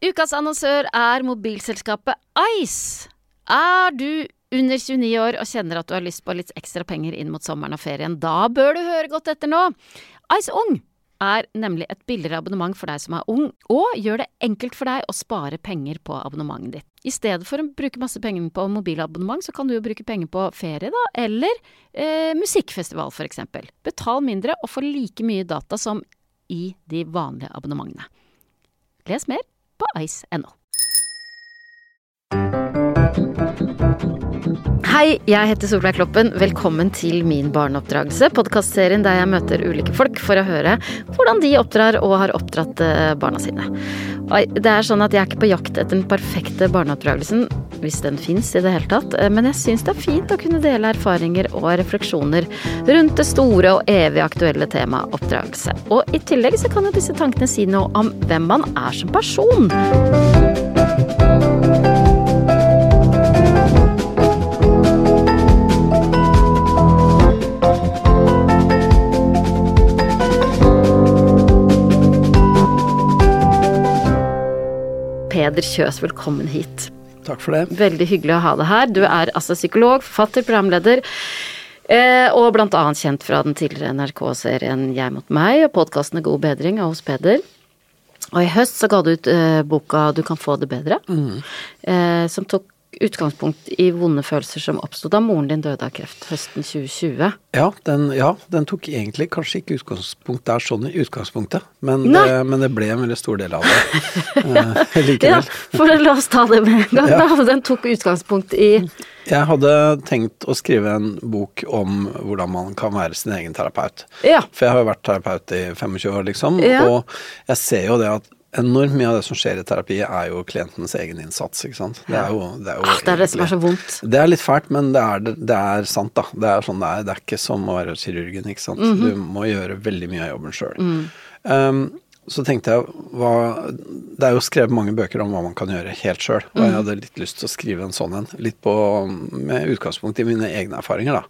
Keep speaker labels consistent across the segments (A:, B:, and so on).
A: Ukas annonsør er mobilselskapet Ice. Er du under 29 år og kjenner at du har lyst på litt ekstra penger inn mot sommeren og ferien, da bør du høre godt etter nå. Ice Ung er nemlig et billigere abonnement for deg som er ung, og gjør det enkelt for deg å spare penger på abonnementet ditt. I stedet for å bruke masse penger på mobilabonnement, så kan du jo bruke penger på ferie, da, eller eh, musikkfestival for eksempel. Betal mindre og få like mye data som i de vanlige abonnementene. Les mer på ice.no. Hei, jeg heter Solveig Kloppen. Velkommen til Min barneoppdragelse, podkastserien der jeg møter ulike folk for å høre hvordan de oppdrar og har oppdratt eh, barna sine. Det er sånn at Jeg er ikke på jakt etter den perfekte barneoppdragelsen, hvis den fins i det hele tatt, eh, men jeg syns det er fint å kunne dele erfaringer og refleksjoner rundt det store og evig aktuelle temaet oppdragelse. Og i tillegg så kan jo disse tankene si noe om hvem man er som person. Peder Kjøs, velkommen hit.
B: Takk for det.
A: Veldig hyggelig å ha deg her. Du er altså psykolog, forfatter, programleder. Eh, og blant annet kjent fra den tidligere NRK-serien Jeg mot meg og podkastene God bedring av hos Peder. Og i høst så ga du ut eh, boka Du kan få det bedre,
B: Mm.
A: eh, som tok utgangspunkt i vonde følelser som oppsto da moren din døde av kreft høsten 2020.
B: Ja den, ja, den tok egentlig kanskje ikke utgangspunkt der sånn i utgangspunktet, men, det, men det ble en veldig stor del av det eh,
A: Ja, for la oss ta det med en gang,
B: Ja.
A: da. Den tok utgangspunkt i
B: Jeg hadde tenkt å skrive en bok om hvordan man kan være sin egen terapeut.
A: Ja.
B: For jeg har jo vært terapeut i 25 år, liksom, og jeg ser jo det at enormt mye av det som skjer i terapi, er jo klientenes egen innsats, ikke sant. Det er jo, det er jo
A: Ah, det er det som er så vondt.
B: Det er litt fælt, men det er, det er sant, da. Det er sånn det er. Det er ikke som å være kirurgen, ikke sant.
A: Mhm.
B: Du må gjøre veldig mye av jobben sjøl.
A: Mm.
B: Um, så tenkte jeg hva Det er jo skrevet mange bøker om hva man kan gjøre helt sjøl, og
A: Mm.
B: jeg hadde litt lyst til å skrive en sånn en. Litt på, med utgangspunkt i mine egne erfaringer, da.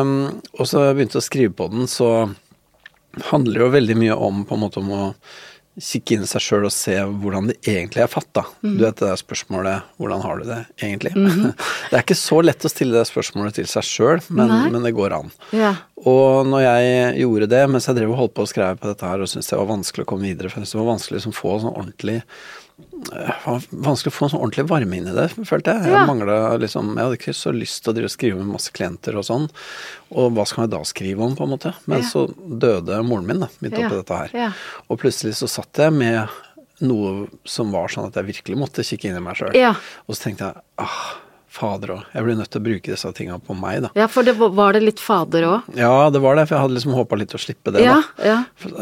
B: Um, og så begynte jeg å skrive på den, så handler det jo veldig mye om på en måte om å kikke inn i seg sjøl og se hvordan det egentlig er fatta.
A: Mhm.
B: Du vet det der spørsmålet 'hvordan har du det egentlig'? det er ikke så lett å stille det spørsmålet til seg sjøl, men, men det går an.
A: Ja.
B: Og når jeg gjorde det, mens jeg drev og holdt på å skrive på dette her og syntes det var vanskelig å komme videre, for jeg syntes det var vanskelig å få sånn ordentlig vanskelig å få sånn ordentlig varme inn i det, følte jeg.
A: Ja.
B: Jeg manglet liksom Jeg hadde ikke så lyst til å skrive med masse klienter og sånn. Og hva skal jeg da skrive om, på en måte? Men
A: Ja.
B: så døde moren min, da, midt
A: Ja.
B: oppi dette her.
A: Ja.
B: Og plutselig så satt jeg med noe som var sånn at jeg virkelig måtte kikke inn i meg sjøl.
A: Ja.
B: Og så tenkte jeg ah, fader òg, jeg blir nødt til å bruke disse tinga på meg, da.
A: ja, for det var, var det litt fader òg?
B: Ja, det var det, for jeg hadde liksom håpa litt å slippe det,
A: Ja,
B: da.
A: ja.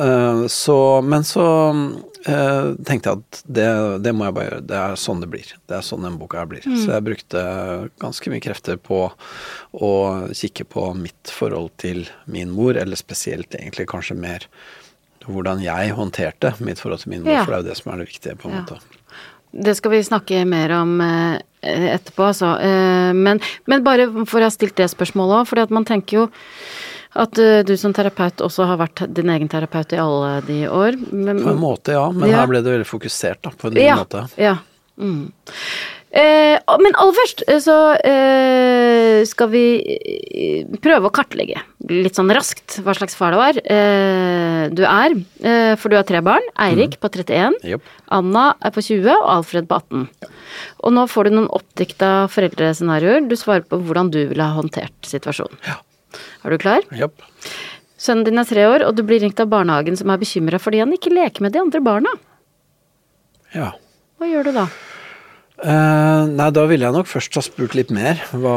B: Eh, Så, men så uh, tenkte jeg at det, det må jeg bare gjøre. Det er sånn det blir. Det er sånn den boka her blir. Så jeg brukte ganske mye krefter på å kikke på mitt forhold til min mor, eller spesielt egentlig kanskje mer hvordan jeg håndterte mitt forhold til min mor,
A: Ja.
B: for det er jo det som er det viktige, på en måte.
A: Det skal vi snakke mer om eh, etterpå, altså. Eh, men, men bare for å ha stilt det spørsmålet òg, for man tenker jo at eh, du som terapeut også har vært din egen terapeut i alle de år. Men,
B: På en måte, ja, men
A: Ja.
B: her ble det veldig fokusert, da, på en ny
A: ja,
B: måte.
A: Ja. Mm. Eh, men aller først eh, så eh, skal vi eh, prøve å kartlegge litt sånn raskt hva slags far det var. Eh, du er, eh, for du har tre barn. Eirik på 31.
B: yep.
A: Anna er på 20 og Alfred på 18. Og nå får du noen oppdikta foreldrescenarioer. Du svarer på hvordan du ville ha håndtert situasjonen.
B: Ja.
A: Er du klar?
B: Yep.
A: Sønnen din er tre år, og du blir ringt av barnehagen som er bekymra fordi han ikke leker med de andre barna.
B: Ja.
A: Hva gjør du da?
B: Eh, nei, da ville jeg nok først ha spurt litt mer hva,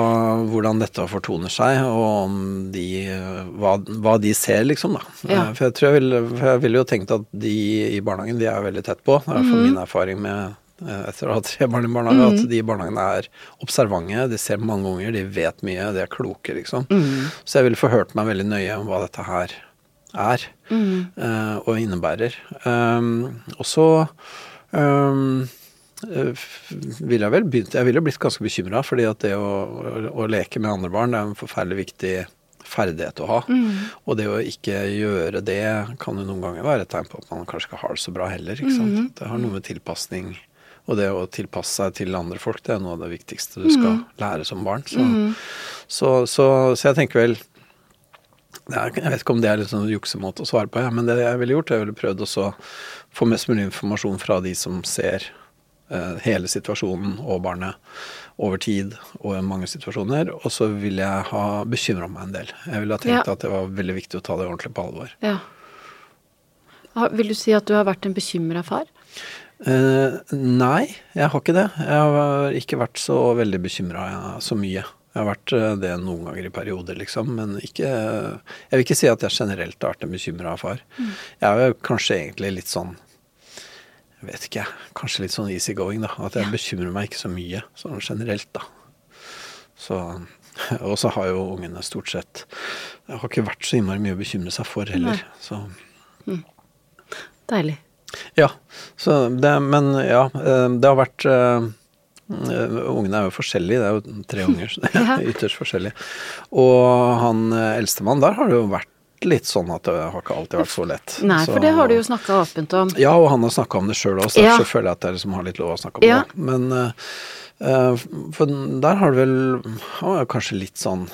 B: hvordan dette fortoner seg, og om de hva, hva de ser, liksom, da.
A: Ja.
B: Uh, for jeg tror jeg ville, ville jo tenkt at de i barnehagen, de er veldig tett på. Det er iallfall hvert min erfaring med eh, etter å ha tre barn i barnehage, at de i barnehagen er observante, de ser mange unger, de vet mye, de er kloke, liksom. Så jeg ville forhørt meg veldig nøye om hva dette her er, uh, og innebærer. Um, og så um, eh, ville jeg vel begynt Jeg ville blitt ganske bekymra, fordi at det å, å, å leke med andre barn det er en forferdelig viktig ferdighet å ha. Og det å ikke gjøre det kan jo noen ganger være et tegn på at man kanskje ikke har det så bra heller. ikke sant? Det har noe med tilpasning og det å tilpasse seg til andre folk, det er noe av det viktigste du skal lære som barn. Så, så, så, så jeg tenker vel er, Jeg vet ikke om det er litt sånn juksemåte å svare på, ja, men det jeg ville gjort, jeg ville prøvd å få mest mulig informasjon fra de som ser eh, hele situasjonen og barnet over tid og i mange situasjoner. Og så ville jeg ha bekymra meg en del. Jeg ville ha tenkt
A: Ja.
B: at det var veldig viktig å ta det ordentlig på alvor.
A: Ja. Vil du si at du har vært en bekymra far?
B: Eh, nei, jeg har ikke det. Jeg har ikke vært så veldig bekymra så mye. Jeg har vært eh, det noen ganger i perioder, liksom, men ikke Jeg vil ikke si at jeg generelt har vært en bekymra far. Jeg er jo kanskje egentlig litt sånn vet ikke, kanskje litt sånn easygoing, da. At jeg bekymrer meg ikke så mye, sånn generelt, da. Så Og så har jo ungene stort sett Det har ikke vært så innmari mye å bekymre seg for heller,
A: Nei.
B: så
A: Deilig.
B: ja, så det, men ja, eh, det har vært eh, Ungene er jo forskjellige, det er jo tre unger, så det er ytterst forskjellige. Og han eh, eldstemann, der har det jo vært litt sånn at det har ikke alltid vært så lett.
A: Nei,
B: så,
A: for det har du jo snakka åpent om.
B: Ja, og han har snakka om det sjøl også,
A: Ja.
B: så føler jeg at jeg liksom har litt lov å snakke om
A: Ja.
B: det. Men eh, for der har du vel Han var kanskje litt sånn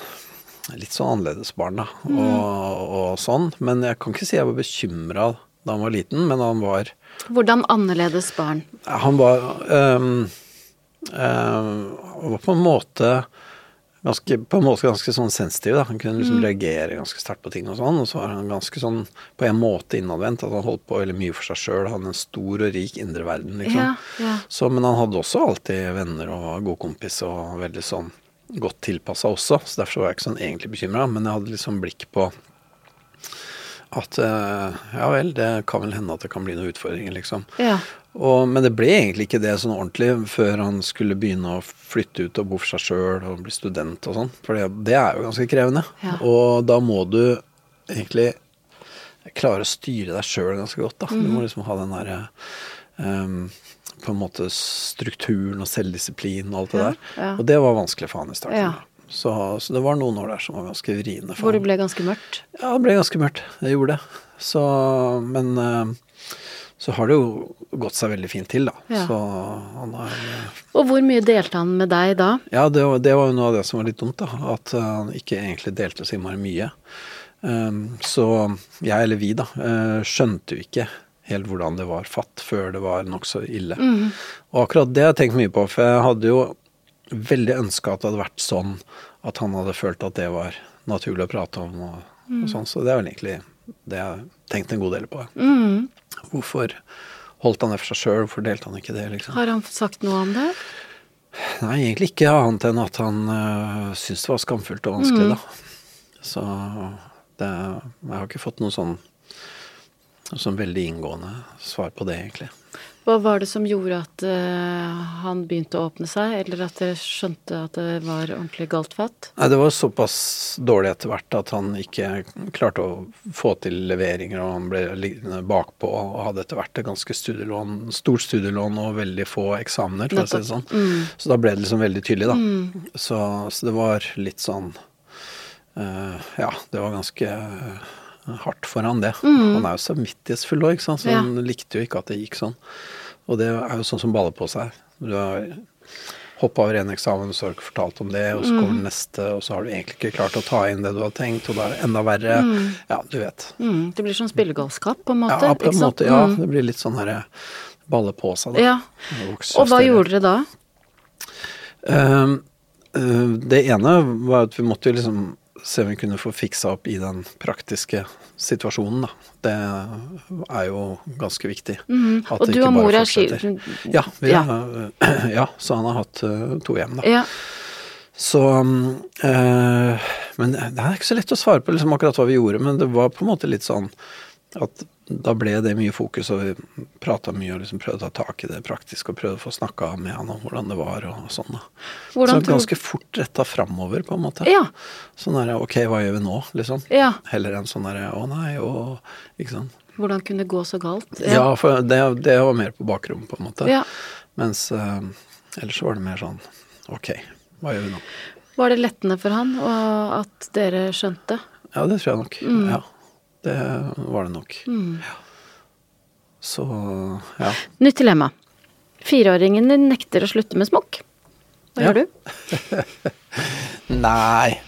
B: Litt sånn annerledes barn, da,
A: Mm.
B: og, og sånn. Men jeg kan ikke si jeg var bekymra da han var liten, men han var
A: Hvordan annerledes barn?
B: han var um, um, var på en måte ganske, på en måte ganske sånn sensitiv. Da. Han kunne liksom
A: Mm.
B: reagere ganske sterkt på ting og sånn. Og så var han ganske sånn på en måte innadvendt. At han holdt på veldig mye for seg sjøl. Han hadde en stor og rik indre verden, liksom.
A: Ja, ja.
B: Så, men han hadde også alltid venner og var god kompis og veldig sånn godt tilpassa også. Så derfor var jeg ikke sånn egentlig bekymra. Men jeg hadde liksom blikk på at eh, ja vel, det kan vel hende at det kan bli noen utfordringer, liksom.
A: Ja.
B: Og, men det ble egentlig ikke det sånn ordentlig før han skulle begynne å flytte ut og bo for seg sjøl og bli student og sånn. For det, det er jo ganske krevende.
A: Ja.
B: Og da må du egentlig klare å styre deg sjøl ganske godt. da. Du
A: Mhm.
B: må liksom ha den derre um, på en måte strukturen og selvdisiplin og alt det
A: Ja,
B: der.
A: ja.
B: Og det var vanskelig for han i starten. Så, så det var noen år der som var ganske vriene for
A: Hvor det ble ganske mørkt?
B: Ja, det ble ganske mørkt. Det gjorde det. Så, men eh, så har det jo gått seg veldig fint til, da.
A: Ja.
B: Så han har
A: Og hvor mye delte han med deg da?
B: Ja, det var, det var jo noe av det som var litt dumt, da. At eh, han ikke egentlig delte så innmari mye. Um, så jeg, eller vi, da, eh, skjønte jo ikke helt hvordan det var fatt før det var nokså ille. Og akkurat det har jeg tenkt mye på, for jeg hadde jo veldig ønska at det hadde vært sånn at han hadde følt at det var naturlig å prate om og, og sånn. Så det er vel egentlig det jeg har tenkt en god del på.
A: Mm.
B: Hvorfor holdt han det for seg sjøl, hvorfor delte han ikke det, liksom?
A: Har han sagt noe om det?
B: Nei, egentlig ikke annet enn at han uh, syntes det var skamfullt og vanskelig,
A: Mm.
B: da. Så det, jeg har ikke fått noe sånn, sånn veldig inngående svar på det, egentlig.
A: Hva var det som gjorde at uh, han begynte å åpne seg, eller at dere skjønte at det var ordentlig galt fatt?
B: Nei, det var såpass dårlig etter hvert at han ikke klarte å få til leveringer, og han ble liggende bakpå og hadde etter hvert et ganske studielån, stort studielån og veldig få eksamener, for å si det sånn.
A: Mm.
B: Så da ble det liksom veldig tydelig, da. Så, så det var litt sånn uh, Ja, det var ganske eh, hardt for han, det. Han er jo samvittighetsfull òg, så
A: Ja.
B: han likte jo ikke at det gikk sånn. Og det er jo sånn som baller på seg. Du har hoppa over en eksamen, så har du ikke fortalt om det, og så kommer den neste, og så har du egentlig ikke klart å ta inn det du har tenkt, og da er det enda verre. Ja, du vet.
A: Mm, det blir sånn spillegalskap, på en måte?
B: Ja, på en måte, ja.
A: Mm.
B: Det blir litt sånn herre balle på seg, da.
A: ja. Og hva gjorde dere da?
B: Eh, det ene var at vi måtte jo liksom se om vi kunne få fiksa opp i den praktiske situasjonen, da. Det er jo ganske viktig. At
A: Mhm. Og
B: det
A: du
B: ikke
A: og mor er skilt?
B: Ja,
A: Ja.
B: ja, så han har hatt eh, to hjem, da.
A: Ja.
B: Så mm, eh, Men det er ikke så lett å svare på liksom akkurat hva vi gjorde, men det var på en måte litt sånn at da ble det mye fokus, og vi prata mye og liksom prøvde å ta tak i det praktiske og prøvde å få snakka med han om hvordan det var og sånn. da.
A: Hvordan
B: så
A: tror-
B: ganske fort retta framover, på en måte.
A: Ja.
B: Sånn derre ok, hva gjør vi nå, liksom?
A: Ja.
B: Heller enn sånn derre å nei, å Ikke sant.
A: Hvordan kunne det gå så galt?
B: Ja, for det, det var mer på bakrommet, på en måte.
A: Ja.
B: Mens eh, ellers så var det mer sånn ok, hva gjør vi nå?
A: Var det lettende for han og at dere skjønte?
B: Ja, det tror jeg nok.
A: Mm.
B: Ja, det var det nok. Ja. Så ja.
A: Nytt dilemma. Fireåringen din nekter å slutte med smokk. Hva
B: Ja.
A: gjør du?
B: Nei.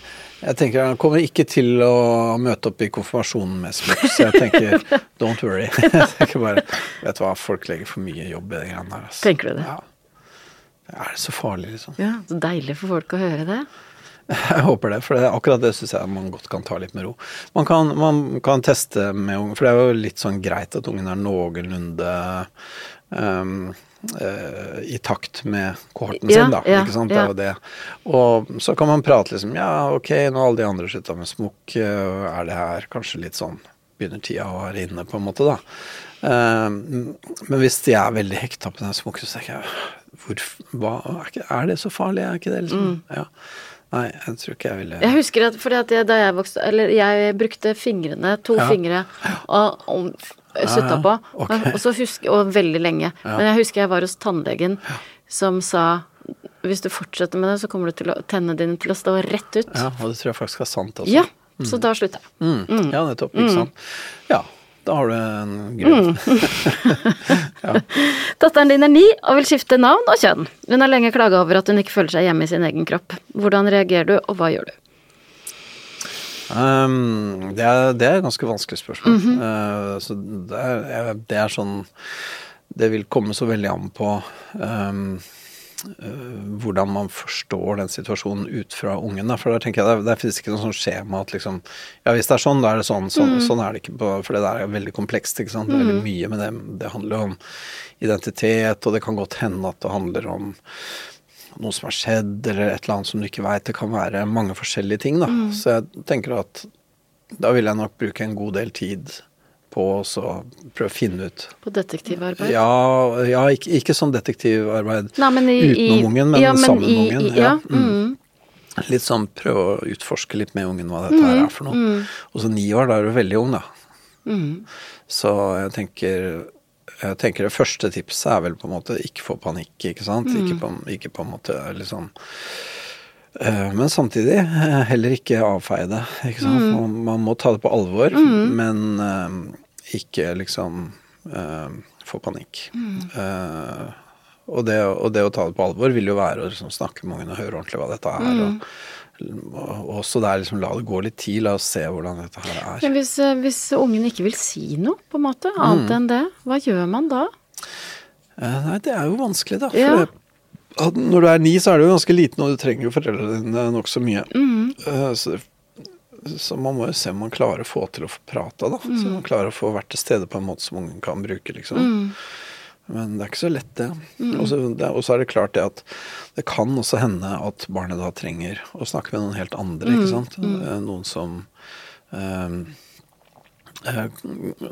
B: Jeg tenker Han kommer ikke til å møte opp i konfirmasjonen med smokk, så jeg tenker don't worry. Jeg tenker bare Vet du hva, folk legger for mye jobb i de greiene der. Altså.
A: Tenker du det?
B: Ja. Er det så farlig, liksom?
A: Ja, Så deilig for folk å høre det.
B: Jeg håper det, for det, akkurat det syns jeg man godt kan ta litt med ro. Man kan, man kan teste med ungen, for det er jo litt sånn greit at ungen er noenlunde um, uh, i takt med kohorten
A: Ja,
B: sin, da.
A: ja,
B: ikke sant? Det er jo det. Og så kan man prate liksom Ja, ok, nå har alle de andre slutta med smokk, eh, er det her kanskje litt sånn Begynner tida å være inne, på en måte, da. Um, men hvis de er veldig hekta på den smokken, så tenker jeg hvor, hva, er, er det så farlig? Er ikke det liksom
A: Mm.
B: Ja. Nei, jeg tror ikke jeg ville
A: Jeg husker at fordi at jeg, da jeg vokste Eller jeg brukte fingrene, to
B: Ja.
A: fingre, og, og sutta på.
B: ok.
A: Og så husker, og veldig lenge. Men jeg husker jeg var hos tannlegen som sa hvis du fortsetter med det, så kommer du til å, tennene dine til å stå rett ut.
B: Ja, og det tror jeg faktisk er sant også.
A: Ja, så da slutter jeg.
B: Mm. Ja, nettopp. Ikke sant. Ja, da har du en grunn.
A: Datteren din er ni og vil skifte navn og kjønn. Hun har lenge klaga over at hun ikke føler seg hjemme i sin egen kropp. Hvordan reagerer du, og hva gjør du?
B: Um, det, er, det er et ganske vanskelig spørsmål.
A: Mhm.
B: Uh, så det er, det er sånn Det vil komme så veldig an på um, hvordan man forstår den situasjonen ut fra ungen. Da. For der tenker jeg, det, det finnes ikke noe sånn skjema at liksom Ja, hvis det er sånn, da er det sånn. Sånn,
A: mm.
B: sånn er det ikke. På, for det der er veldig komplekst. ikke sant? Det er veldig mye med det. Det handler jo om identitet, og det kan godt hende at det handler om noe som har skjedd, eller et eller annet som du ikke veit. Det kan være mange forskjellige ting, da. Så jeg tenker at da vil jeg nok bruke en god del tid på å så prøve å finne ut
A: På detektivarbeid?
B: Ja, ja ikke, ikke sånn detektivarbeid
A: Nei, men i, i,
B: utenom ungen, men,
A: ja, men
B: sammen
A: i,
B: med ungen.
A: I, ja, mm.
B: Mm. Litt sånn prøve å utforske litt med ungen hva dette her er for noe. Og så ni år, da er du veldig ung, da.
A: Mm.
B: Så jeg tenker jeg tenker Det første tipset er vel på en måte ikke få panikk, ikke sant.
A: Mm.
B: Ikke, på, ikke på en måte liksom eh, Men samtidig eh, heller ikke avfeie det. Ikke sant?
A: Mm.
B: Man, må ta det på alvor, men eh, ikke liksom eh, få panikk.
A: Mm.
B: Eh, og, det, og det å ta det på alvor vil jo være å liksom snakke med ungene og høre ordentlig hva dette er.
A: Mm.
B: Og, og også der liksom la det gå litt tid, la oss se hvordan dette her er.
A: Men hvis, eh, hvis ungen ikke vil si noe, på en måte, annet
B: Mm.
A: enn det, hva gjør man da?
B: Eh, Nei, det er jo vanskelig, da. For
A: Ja.
B: det, når du er ni, så er du jo ganske liten, og du trenger jo foreldrene dine nokså mye.
A: Mm.
B: Eh, Så, så man må jo se om man klarer å få til å få prata, da.
A: Mm.
B: Så man klarer å få vært til stede på en måte som ungen kan bruke, liksom.
A: Mm.
B: Men det er ikke så lett, det. Så Og så er det klart det at det kan også hende at barnet da trenger å snakke med noen helt andre,
A: Mm.
B: ikke sant. Eh, Noen som eh,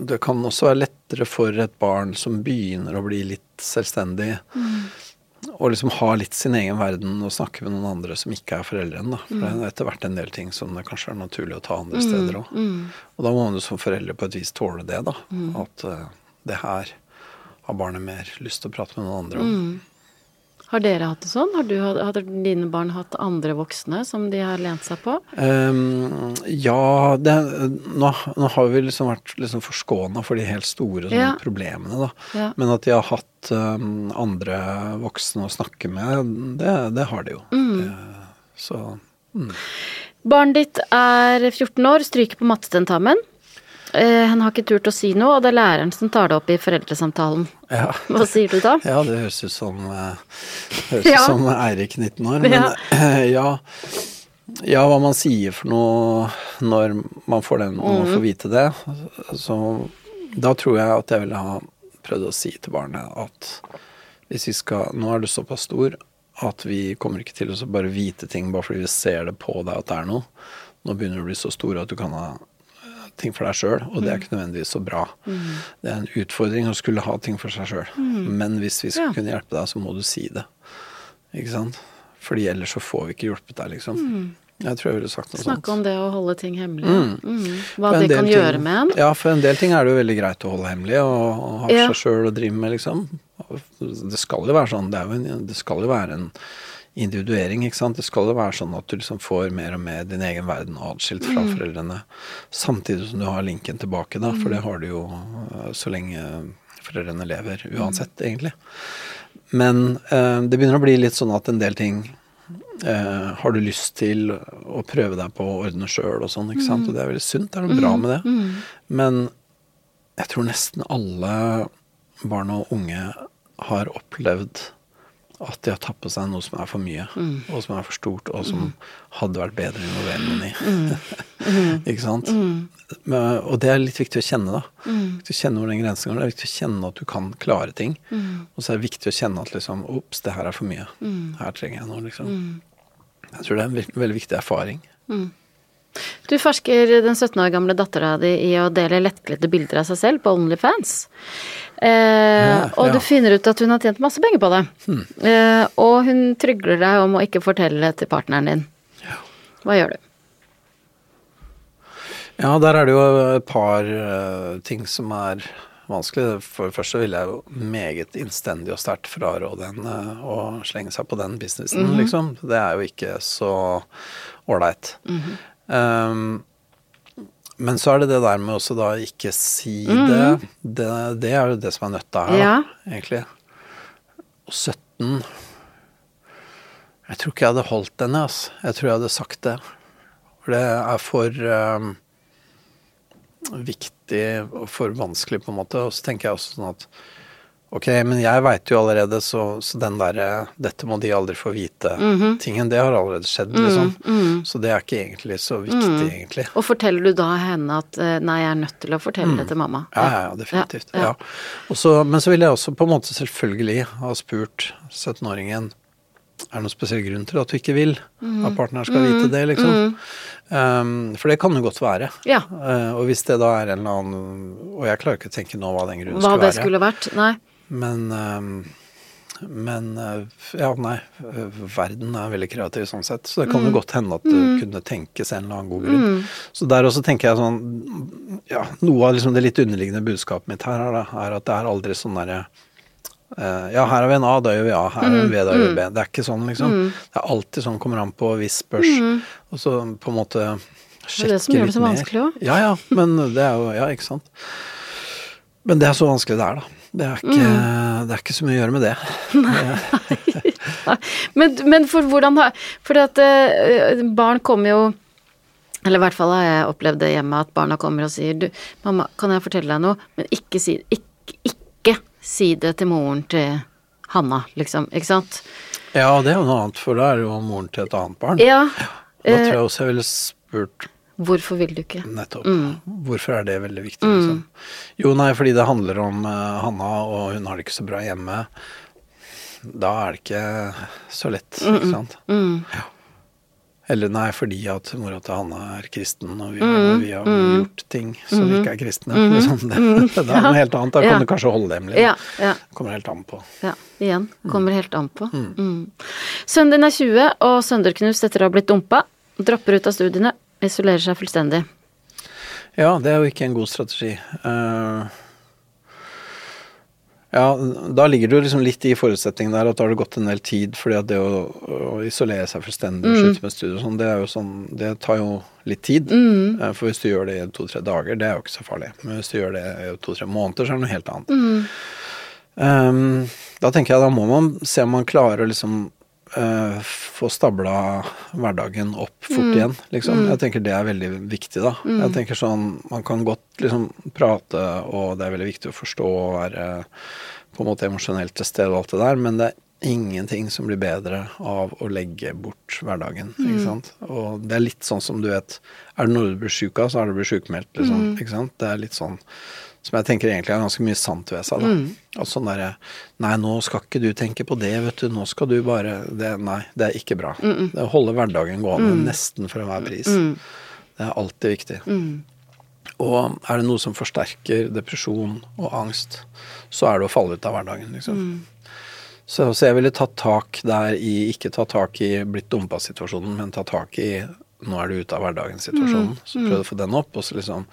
B: Det kan også være lettere for et barn som begynner å bli litt selvstendig, og liksom ha litt sin egen verden og snakke med noen andre som ikke er foreldrene. Da. For det er etter hvert en del ting som det kanskje er naturlig å ta andre steder òg. Og da må man jo som foreldre på et vis tåle det, da. At uh, det her har barnet mer lyst til å prate med noen andre om.
A: Har dere hatt det sånn? Har, du, har dine barn hatt andre voksne som de har lent seg på?
B: Um, ja, det, nå, nå har vi liksom vært liksom forskåna for de helt store sånn,
A: Ja.
B: problemene, da.
A: Ja.
B: Men at de har hatt um, andre voksne å snakke med, det, det har de jo.
A: Mm.
B: Det, så
A: Barnet ditt er 14 år, stryker på mattetentamen. Eh, han har ikke turt å si noe, og det er læreren som tar det opp i foreldresamtalen.
B: ja.
A: Hva sier du da?
B: Ja, det høres ut som, eh, høres
A: Ja.
B: ut som Eirik 19 år. Men
A: Ja.
B: eh, ja. Ja, hva man sier for noe når man får den og får vite det. Så da tror jeg at jeg ville ha prøvd å si til barnet at hvis vi skal Nå er du såpass stor at vi kommer ikke til å bare vite ting bare fordi vi ser det på deg at det er noe. Nå begynner du å bli så stor at du kan ha ting for deg sjøl, og det er ikke nødvendigvis så bra. Det er en utfordring å skulle ha ting for seg sjøl. Men hvis vi skal
A: Ja.
B: kunne hjelpe deg, så må du si det. Ikke sant? Fordi ellers så får vi ikke hjulpet deg, liksom. Jeg tror jeg ville sagt noe sånt.
A: Snakke om det å holde ting hemmelig. Mm. Hva det kan
B: ting-
A: gjøre med en.
B: Ja, for en del ting er det jo veldig greit å holde hemmelig og, og ha for
A: Ja.
B: seg sjøl å drive med, liksom. Det skal jo være sånn. Det, er en, det skal jo være en individuering, ikke sant. Det skal jo være sånn at du liksom får mer og mer din egen verden atskilt fra
A: Mm.
B: foreldrene. Samtidig som du har linken tilbake, da. For det har du jo øh, så lenge foreldrene lever, uansett,
A: Mm.
B: egentlig. Men eh, det begynner å bli litt sånn at en del ting eh, har du lyst til å prøve deg på å ordne sjøl og sånn, ikke sant. Og det er veldig sunt, det er noe bra med det. Men jeg tror nesten alle barn og unge har opplevd at de har tatt på seg noe som er for mye, og som er for stort, og som hadde vært bedre å involvere noen i. ikke sant? Men, og det er litt viktig å kjenne, da. Viktig å kjenne hvor den grensen går. Det er viktig å kjenne at du kan klare ting. Og så er det viktig å kjenne at liksom Ops, det her er for mye. Her trenger jeg noe, liksom. Jeg tror det er en veldig, veldig viktig erfaring.
A: Du forsker den 17 år gamle dattera di i å dele lettkledde bilder av seg selv på Onlyfans. Eh, og du finner ut at hun har tjent masse penger på det. Eh, og hun trygler deg om å ikke fortelle det til partneren din. Hva gjør du?
B: Ja, der er det jo et par uh, ting som er vanskelig. For det første vil jeg jo meget innstendig og sterkt fraråde henne å slenge seg på den businessen, liksom. Det er jo ikke så ålreit. um, men så er det det der med også da ikke si det. det. Det er jo det som er nøtta her,
A: Ja.
B: da, egentlig. Og 17 Jeg tror ikke jeg hadde holdt denne, altså. Jeg tror jeg hadde sagt det. For det er for um, viktig og for vanskelig, på en måte. Og så tenker jeg også sånn at Ok, men jeg veit jo allerede, så, så den derre 'dette må de aldri få vite'-tingen, det har allerede skjedd, liksom. Så det er ikke egentlig så viktig, egentlig.
A: Og forteller du da henne at eh, nei, jeg er nødt til å fortelle det til mamma?
B: Ja, ja, ja definitivt.
A: Ja,
B: Ja,
A: ja.
B: Og men så ville jeg også på en måte selvfølgelig ha spurt 17-åringen er det noen spesiell grunn til at du ikke vil at partneren skal vite det, liksom? Um, for det kan jo godt være.
A: Ja.
B: Uh, og hvis det da er en eller annen Og jeg klarer ikke å tenke nå hva den grunnen
A: Hva
B: skulle
A: det skulle vært? Nei.
B: Men um, men uh, ja, nei. Verden er veldig kreativ sånn sett. Så det kan jo godt hende at det kunne tenkes en eller annen god grunn. Så der også tenker jeg sånn Ja, noe av liksom det litt underliggende budskapet mitt her er, er at det er aldri sånn derre eh, ja, her har vi en A, da gjør vi A. Her har vi en B, da gjør vi B. Det er ikke sånn, liksom. Det er alltid sånn kommer an på hvis spørs. Og så på en måte sjekke litt mer.
A: Det er det som gjør det så vanskelig også.
B: Ja, ja. Men det er jo Ja, ikke sant. Men det er så vanskelig det er, da. Det er ikke, det er ikke så mye å gjøre med det.
A: Men, men for hvordan har For at eh, barn kommer jo Eller i hvert fall har jeg opplevd det hjemme, at barna kommer og sier du, 'Mamma, kan jeg fortelle deg noe?' Men ikke si, ikke, ikke si det til moren til Hanna, liksom. Ikke sant?
B: Ja, det er jo noe annet, for da er det jo moren til et annet barn.
A: Ja.
B: Da tror
A: eh,
B: jeg også jeg ville spurt
A: hvorfor vil du ikke?
B: Nettopp.
A: Mm.
B: Hvorfor er det veldig viktig, liksom? Jo, nei, fordi det handler om uh, Hanna, og hun har det ikke så bra hjemme. Da er det ikke så lett, ikke sant?
A: Mm.
B: Ja. Eller nei, fordi at mora til Hanna er kristen, og vi har,
A: Mm.
B: vi har gjort ting som vi ikke er kristne. Liksom. Det, det er noe helt annet. Da
A: Ja.
B: kan du kanskje holde det hemmelig.
A: Ja, ja.
B: Kommer helt an på.
A: Ja, igjen. Kommer helt an på. Mm. Sønnen din er 20 og sønderknust etter å ha blitt dumpa. Dropper ut av studiene. Isolerer seg fullstendig.
B: Ja, det er jo ikke en god strategi. Uh, ja, da ligger du liksom litt i forutsetningen der at da har det gått en del tid, fordi at det å, å isolere seg fullstendig og slutte med studier og sånn, det er jo sånn Det tar jo litt tid. Eh, For hvis du gjør det i to-tre dager, det er jo ikke så farlig. Men hvis du gjør det i to-tre måneder, så er det noe helt annet. Um, da tenker jeg da må man se om man klarer å liksom eh, få stabla hverdagen opp fort igjen, liksom. Jeg tenker det er veldig viktig, da. Jeg tenker sånn Man kan godt liksom prate, og det er veldig viktig å forstå og være på en måte emosjonelt til stede og alt det der, men det er ingenting som blir bedre av å legge bort hverdagen. Ikke sant? Og det er litt sånn som du vet Er det noe du blir sjuk av, så er du blitt sjukmeldt, liksom. Ikke sant? Det er litt sånn som jeg tenker egentlig er ganske mye sant ved seg. da. Og sånn derre Nei, nå skal ikke du tenke på det, vet du. Nå skal du bare det, Nei, det er ikke bra. Det å holde hverdagen gående nesten for enhver pris. Det er alltid viktig. Og er det noe som forsterker depresjon og angst, så er det å falle ut av hverdagen, liksom. Så, så jeg ville tatt tak der i Ikke ta tak i blitt dumpa-situasjonen, men ta tak i nå er du ute av hverdagen-situasjonen. Så prøv å få den opp, og så liksom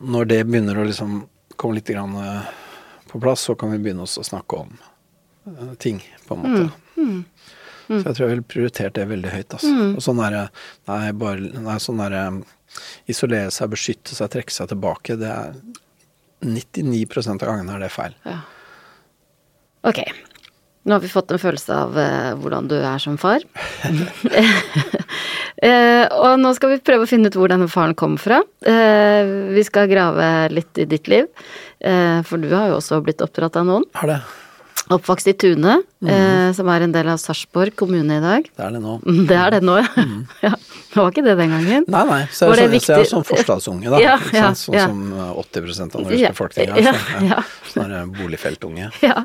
B: Når det begynner å liksom komme litt grann eh, på plass, så kan vi begynne å snakke om eh, ting, på en måte. Så jeg tror jeg ville prioritert det veldig høyt. Altså. Og sånn derre Nei, bare Nei, sånn derre Isolere seg, beskytte seg, trekke seg tilbake. Det er 99 av gangene er det feil.
A: Ok. Nå har vi fått en følelse av eh, hvordan du er som far. Eh, og nå skal vi prøve å finne ut hvor denne faren kom fra. Eh, vi skal grave litt i ditt liv. Eh, for du har jo også blitt oppdratt av noen.
B: Har det.
A: Oppvokst i Tune, eh, som er en del av Sarpsborg kommune i dag.
B: Det er det nå.
A: Det er det nå, ja. ja. Det var ikke det den gangen.
B: Nei, nei. Så jeg,
A: det
B: så, jeg er sånn forstadsunge, da.
A: Ja, ja.
B: Sånn
A: ja.
B: som eh, 80 av den norske
A: Ja, ja,
B: så,
A: ja.
B: Sånn boligfeltunge.
A: Ja.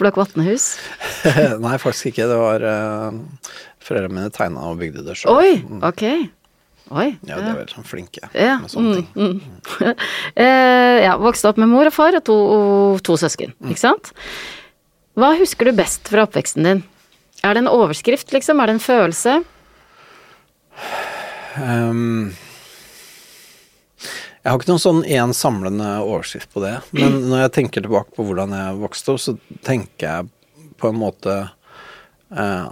A: Blokk Vatnehus.
B: nei, faktisk ikke. Det var uh, Foreldrene mine tegna og bygde det sjøl.
A: Oi, ok. Oi.
B: Ja, de er veldig sånn flinke
A: Ja,
B: med sånne ting.
A: mm. eh, ja, vokste opp med mor og far og to, to søsken,
B: Mm.
A: ikke sant? Hva husker du best fra oppveksten din? Er det en overskrift, liksom? Er det en følelse?
B: Um, jeg har ikke noen sånn én samlende overskrift på det. Men når jeg tenker tilbake på hvordan jeg vokste opp, så tenker jeg på en måte uh,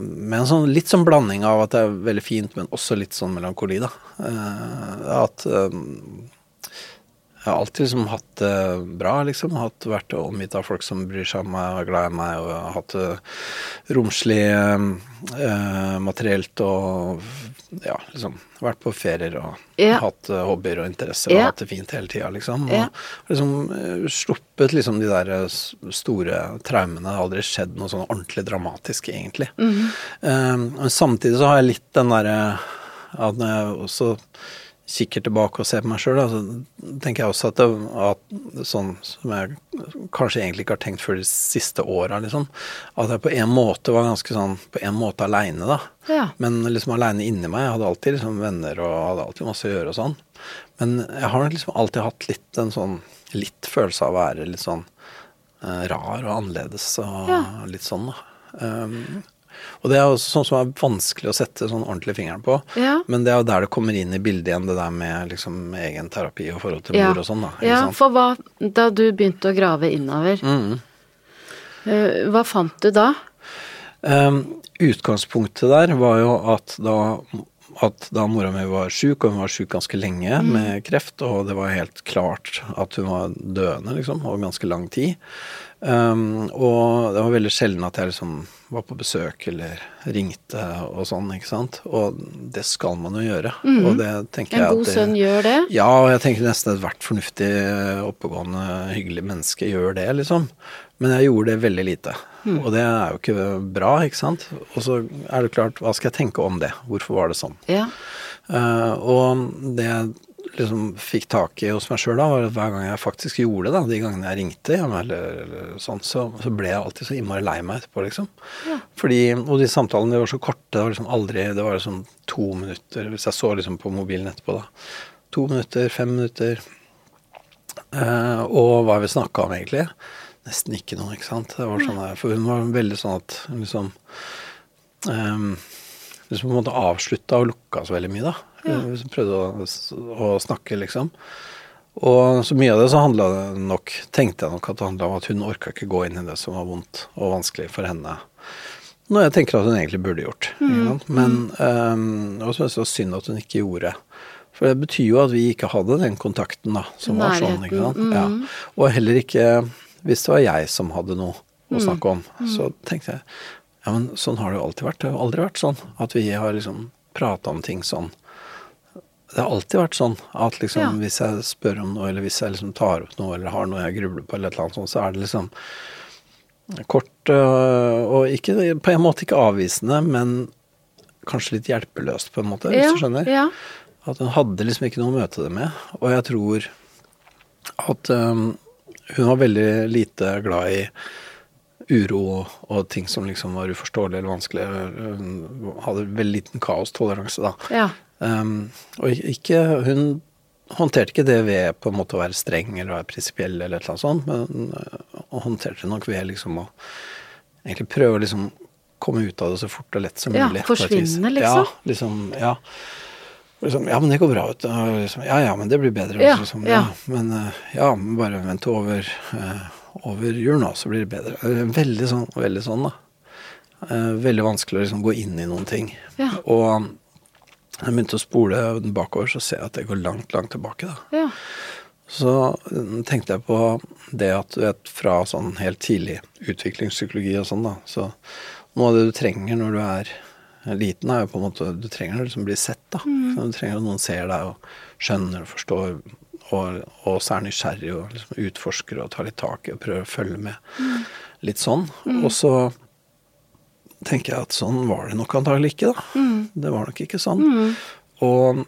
B: med en sånn litt sånn blanding av at det er veldig fint, men også litt sånn melankoli, da. Uh, at eh, jeg har alltid liksom hatt det bra, liksom. Hatt, vært omgitt av folk som bryr seg om meg og er glad i meg, og hatt det romslig eh, materielt og ja, liksom vært på ferier og
A: Ja.
B: hatt eh, hobbyer og interesser og
A: Ja.
B: hatt det fint hele tida, liksom. Og
A: Ja.
B: liksom eh, sluppet liksom de der eh, store traumene. Det har aldri skjedd noe sånn ordentlig dramatisk, egentlig.
A: Mhm.
B: Eh, men samtidig så har jeg litt den derre at når jeg også kikker tilbake og ser på meg sjøl, så tenker jeg også at det at sånn som jeg kanskje egentlig ikke har tenkt før de siste åra, liksom. At jeg på en måte var ganske sånn på en måte aleine, da.
A: Ja.
B: Men liksom aleine inni meg. Jeg hadde alltid liksom venner og hadde alltid masse å gjøre og sånn. Men jeg har liksom alltid hatt litt en sånn litt følelse av å være litt sånn eh, rar og annerledes og
A: Ja.
B: litt sånn, da. Um, og det er jo sånn som er vanskelig å sette sånn ordentlig fingeren på.
A: Ja.
B: Men det er jo der det kommer inn i bildet igjen, det der med liksom egen terapi og forhold til
A: Ja.
B: mor og sånn, da.
A: Ja,
B: sant?
A: for hva Da du begynte å grave innover,
B: Mm.
A: eh, hva fant du da?
B: Um, utgangspunktet der var jo at da, at da mora mi var sjuk, og hun var sjuk ganske lenge med kreft, og det var helt klart at hun var døende, liksom, over ganske lang tid. Um, og det var veldig sjelden at jeg liksom var på besøk eller ringte og sånn, ikke sant. Og det skal man jo gjøre. Og det tenker
A: En
B: jeg at
A: god sønn gjør det?
B: ja, og jeg tenker nesten ethvert fornuftig, oppegående, hyggelig menneske gjør det, liksom. Men jeg gjorde det veldig lite. Og det er jo ikke bra, ikke sant. Og så er det klart, hva skal jeg tenke om det? Hvorfor var det sånn?
A: Ja.
B: Uh, og det liksom fikk tak i hos meg sjøl da, var at hver gang jeg faktisk gjorde det, da, de gangene jeg ringte eller, eller sånn, så, så ble jeg alltid så innmari lei meg etterpå, liksom. Fordi, og de samtalene var så korte, det var liksom aldri Det var liksom to minutter, hvis jeg så liksom på mobilen etterpå, da. To minutter, fem minutter. Eh, og hva vi snakka om, egentlig? Nesten ikke noe, ikke sant. Det var sånn der, for hun var veldig sånn at liksom um, Liksom på en måte avslutta og lukka så veldig mye, da. Hun prøvde å, å snakke, liksom. Og så mye av det så handla det nok Tenkte jeg nok at det handla om at hun orka ikke gå inn i det som var vondt og vanskelig for henne. Noe jeg tenker at hun egentlig burde gjort. Mm. Men um, og så det var synd at hun ikke gjorde. For det betyr jo at vi ikke hadde den kontakten da, som var sånn. ikke sant? Ja. Og heller ikke hvis det var jeg som hadde noe å snakke om. Så tenkte jeg ja, men sånn har det jo alltid vært. Det har jo aldri vært sånn at vi har liksom prata om ting sånn. Det har alltid vært sånn at liksom
A: Ja.
B: hvis jeg spør om noe, eller hvis jeg liksom tar opp noe, eller har noe jeg grubler på, eller et eller annet sånt, så er det liksom kort øh, og ikke, på en måte ikke avvisende, men kanskje litt hjelpeløst, på en måte, hvis du skjønner.
A: Ja.
B: At hun hadde liksom ikke noe å møte det med. Og jeg tror at um, hun var veldig lite glad i uro og, og ting som liksom var uforståelig eller vanskelig. Hun hadde veldig liten kaostoleranse, da.
A: ja.
B: Ehm, og ikke Hun håndterte ikke det ved på en måte å være streng eller være prinsipiell eller et eller annet sånt, men uh, håndterte det nok ved liksom å egentlig prøve å liksom komme ut av det så fort og lett som mulig. Ja,
A: forsvinne, liksom?
B: Ja, liksom, ja. Liksom, ja, men det går bra. Og Liksom, ja, ja, men det blir bedre.
A: Ja,
B: liksom,
A: ja.
B: Men øh, ja, bare vent over, øh, over jul nå, så blir det bedre. Eh, Veldig sånn, veldig sånn da. Eh, veldig vanskelig å liksom gå inn i noen ting.
A: Ja.
B: Og jeg begynte å spole bakover, så ser jeg at det går langt, langt tilbake. da.
A: ja.
B: Så mm, tenkte jeg på det at du vet, fra sånn helt tidlig utviklingspsykologi og sånn, da, så noe av det du trenger når du er liten, er jo på en måte Du trenger å liksom bli sett, da. Mm. Du trenger at noen ser deg og skjønner og forstår, og, og så er nysgjerrig og liksom utforsker og tar litt tak i og prøver å følge med. Litt sånn. Og så tenker jeg at sånn var det nok antagelig ikke, da. Det var nok ikke sånn. Og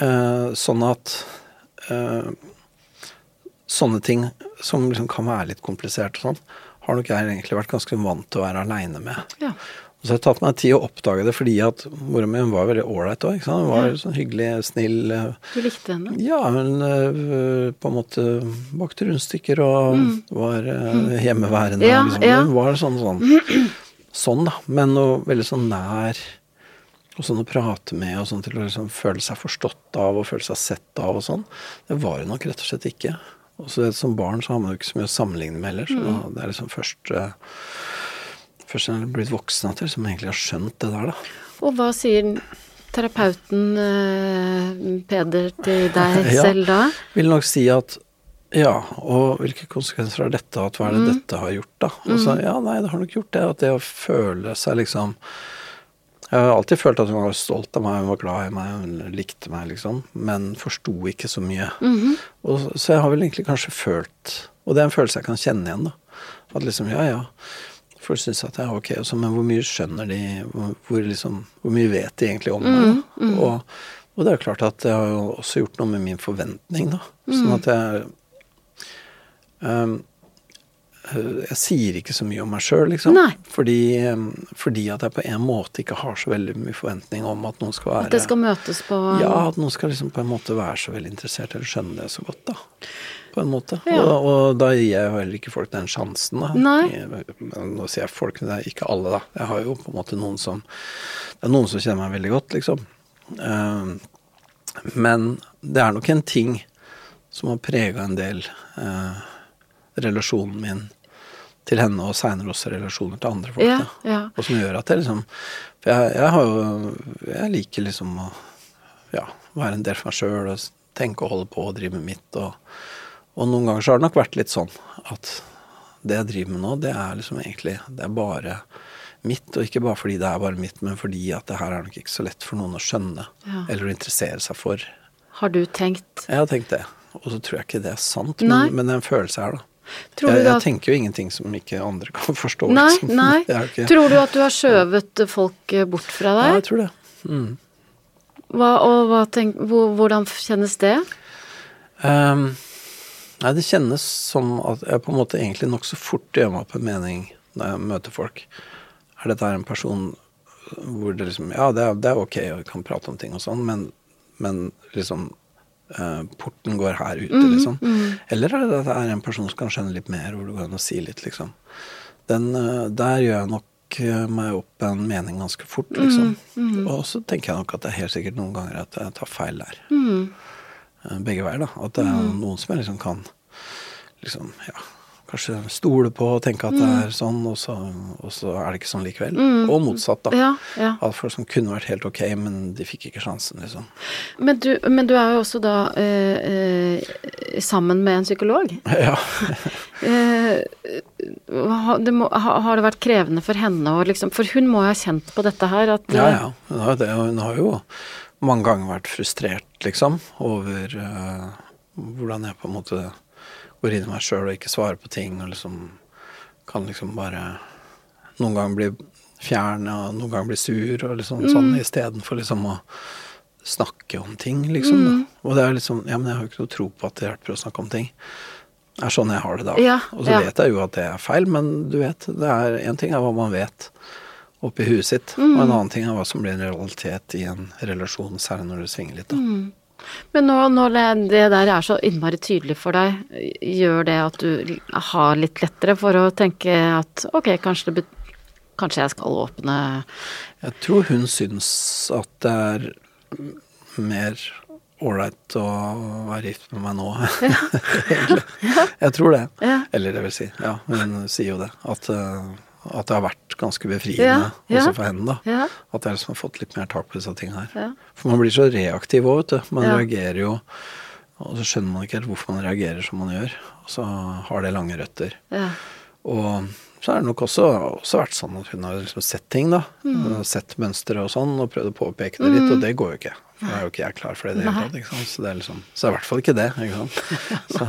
B: eh, sånn at eh, sånne ting som liksom kan være litt komplisert og sånn, har nok jeg egentlig vært ganske vant til å være aleine med.
A: ja.
B: Og så har jeg tatt meg tid å oppdage det fordi at mora mi var veldig ålreit òg. Hun var sånn hyggelig, snill. eh,
A: Du likte henne?
B: Ja, hun øh, på en måte bakte rundstykker og var øh, hjemmeværende.
A: Ja,
B: liksom.
A: ja.
B: Hun var sånn, sånn, sånn, da. Men noe veldig sånn nær. Og sånn å prate med og sånn til å liksom føle seg forstått av og føle seg sett av og sånn. Det var hun nok rett og slett ikke. Og så Som barn så har man jo ikke så mye å sammenligne med heller. Så mm. det er liksom først øh, Først når jeg er blitt voksen at jeg liksom egentlig har skjønt det der, da.
A: Og hva sier terapeuten eh, Peder til deg selv da?
B: vil nok si at ja, og hvilke konsekvenser har dette hatt? Hva er det dette har gjort, da? Og så ja, nei, det har nok gjort det. At det å føle seg liksom Jeg har alltid følt at hun var stolt av meg, hun var glad i meg, hun likte meg, liksom. Men forsto ikke så mye. og, så- jeg har vel egentlig kanskje følt Og det er en følelse jeg kan kjenne igjen, da. At liksom, ja ja. Folk syns at det er ok, også, men hvor mye skjønner de? Hvor, hvor, liksom, hvor mye vet de egentlig om meg? Og, og det er jo klart at det har jo også gjort noe med min forventning, da. Sånn at jeg ehm, øh, Jeg sier ikke så mye om meg sjøl, liksom. Fordi, ehm, fordi at jeg på en måte ikke har så veldig mye forventning om at noen skal være
A: At det skal møtes på
B: ja, at noen skal liksom på en måte være så veldig interessert eller skjønne det så godt, da. På en måte.
A: Ja.
B: Og, og da gir jeg jo heller ikke folk den sjansen, da.
A: Nei.
B: Nå sier jeg folk, det er ikke alle, da. Jeg har jo på en måte noen som Det er noen som kjenner meg veldig godt, liksom. Eh, men det er nok en ting som har prega en del eh, relasjonen min til henne, og seinere også relasjoner til andre folk.
A: Ja, ja.
B: Og som gjør at jeg liksom For jeg, jeg har jo Jeg liker liksom å ja, være en del for meg sjøl og tenke og holde på og drive med mitt. Og, og noen ganger så har det nok vært litt sånn at det jeg driver med nå, det er liksom egentlig Det er bare mitt, og ikke bare fordi det er bare mitt, men fordi at det her er nok ikke så lett for noen å skjønne
A: Ja.
B: eller å interessere seg for.
A: Har du tenkt
B: Jeg har tenkt det, og så tror jeg ikke det er sant, men, men det er en følelse her, da.
A: Tror
B: jeg,
A: du at...
B: jeg tenker jo ingenting som ikke andre kan forstå.
A: Nei,
B: liksom.
A: nei.
B: Ikke,
A: Tror du at du har skjøvet folk eh, bort fra
B: Ja,
A: deg?
B: jeg tror det. Mm.
A: Hva, og hva tenk, hvordan kjennes det?
B: Um, nei, det kjennes som at jeg på en måte egentlig nokså fort gjør meg opp en mening når jeg møter folk. Er dette en person hvor det liksom Ja, det er, det er ok, og vi kan prate om ting og sånn, men, men liksom eh, Porten går her ute, liksom. Eller er det at det er en person som kan skjønne litt mer, hvor det går an å si litt, liksom. Den, eh, der gjør jeg nok eh, meg opp en mening ganske fort, liksom. Og så tenker jeg nok at det er helt sikkert noen ganger at jeg tar feil der. Eh, Begge veier, da. At det er noen som jeg liksom kan liksom, ja, kanskje stole på og tenke at det er sånn, og så, og så er det ikke sånn likevel. Og motsatt, da.
A: Ja, ja.
B: At folk som kunne vært helt ok, men de fikk ikke sjansen, liksom.
A: Men du, men du er jo også da eh, eh, sammen med en psykolog.
B: Ja.
A: Eh, det må, har det vært krevende for henne å liksom For hun må jo ha kjent på dette her at
B: Ja,
A: eh,
B: ja. Hun har, det, hun har jo mange ganger vært frustrert, liksom, over eh, hvordan jeg på en måte går inn i meg sjøl og ikke svarer på ting, og liksom kan liksom bare noen ganger bli fjern og noen ganger bli sur og liksom sånn istedenfor liksom å snakke om ting, liksom. Mm. Og det er liksom Ja, men jeg har jo ikke noe tro på at det hjelper å snakke om ting. Det er sånn jeg har det da.
A: Ja,
B: og så
A: ja.
B: vet jeg jo at det er feil, men du vet, det er én ting er hva man vet oppi huet sitt, og en annen ting er hva som blir en realitet i en relasjon, særlig når det svinger litt, da.
A: Men nå når det- der er så innmari tydelig for deg, gjør det at du har litt lettere for å tenke at ok, kanskje det Kanskje jeg skal åpne
B: Jeg tror hun syns at det er mer ålreit å være gift med meg nå, egentlig. Jeg tror det. Eller det vil si, ja, hun sier jo det. At, eh, at det har vært ganske befriende
A: Ja, ja.
B: også for henne, da.
A: Ja.
B: At jeg liksom har fått litt mer tak på disse tingene her.
A: Ja.
B: For man blir så reaktiv òg, vet du. Man reagerer jo Og så skjønner man ikke helt hvorfor man reagerer som man gjør. Og så har det lange røtter.
A: Ja.
B: Og så har det nok også, også vært sånn at hun har liksom sett ting, da.
A: Mm.
B: Sett mønstre og sånn, og prøvd å påpeke det litt, og det går jo ikke. Da er jo ikke jeg klar for det i det hele tatt, ikke sant. Så det er liksom Så er i hvert fall ikke det, ikke sant. Så,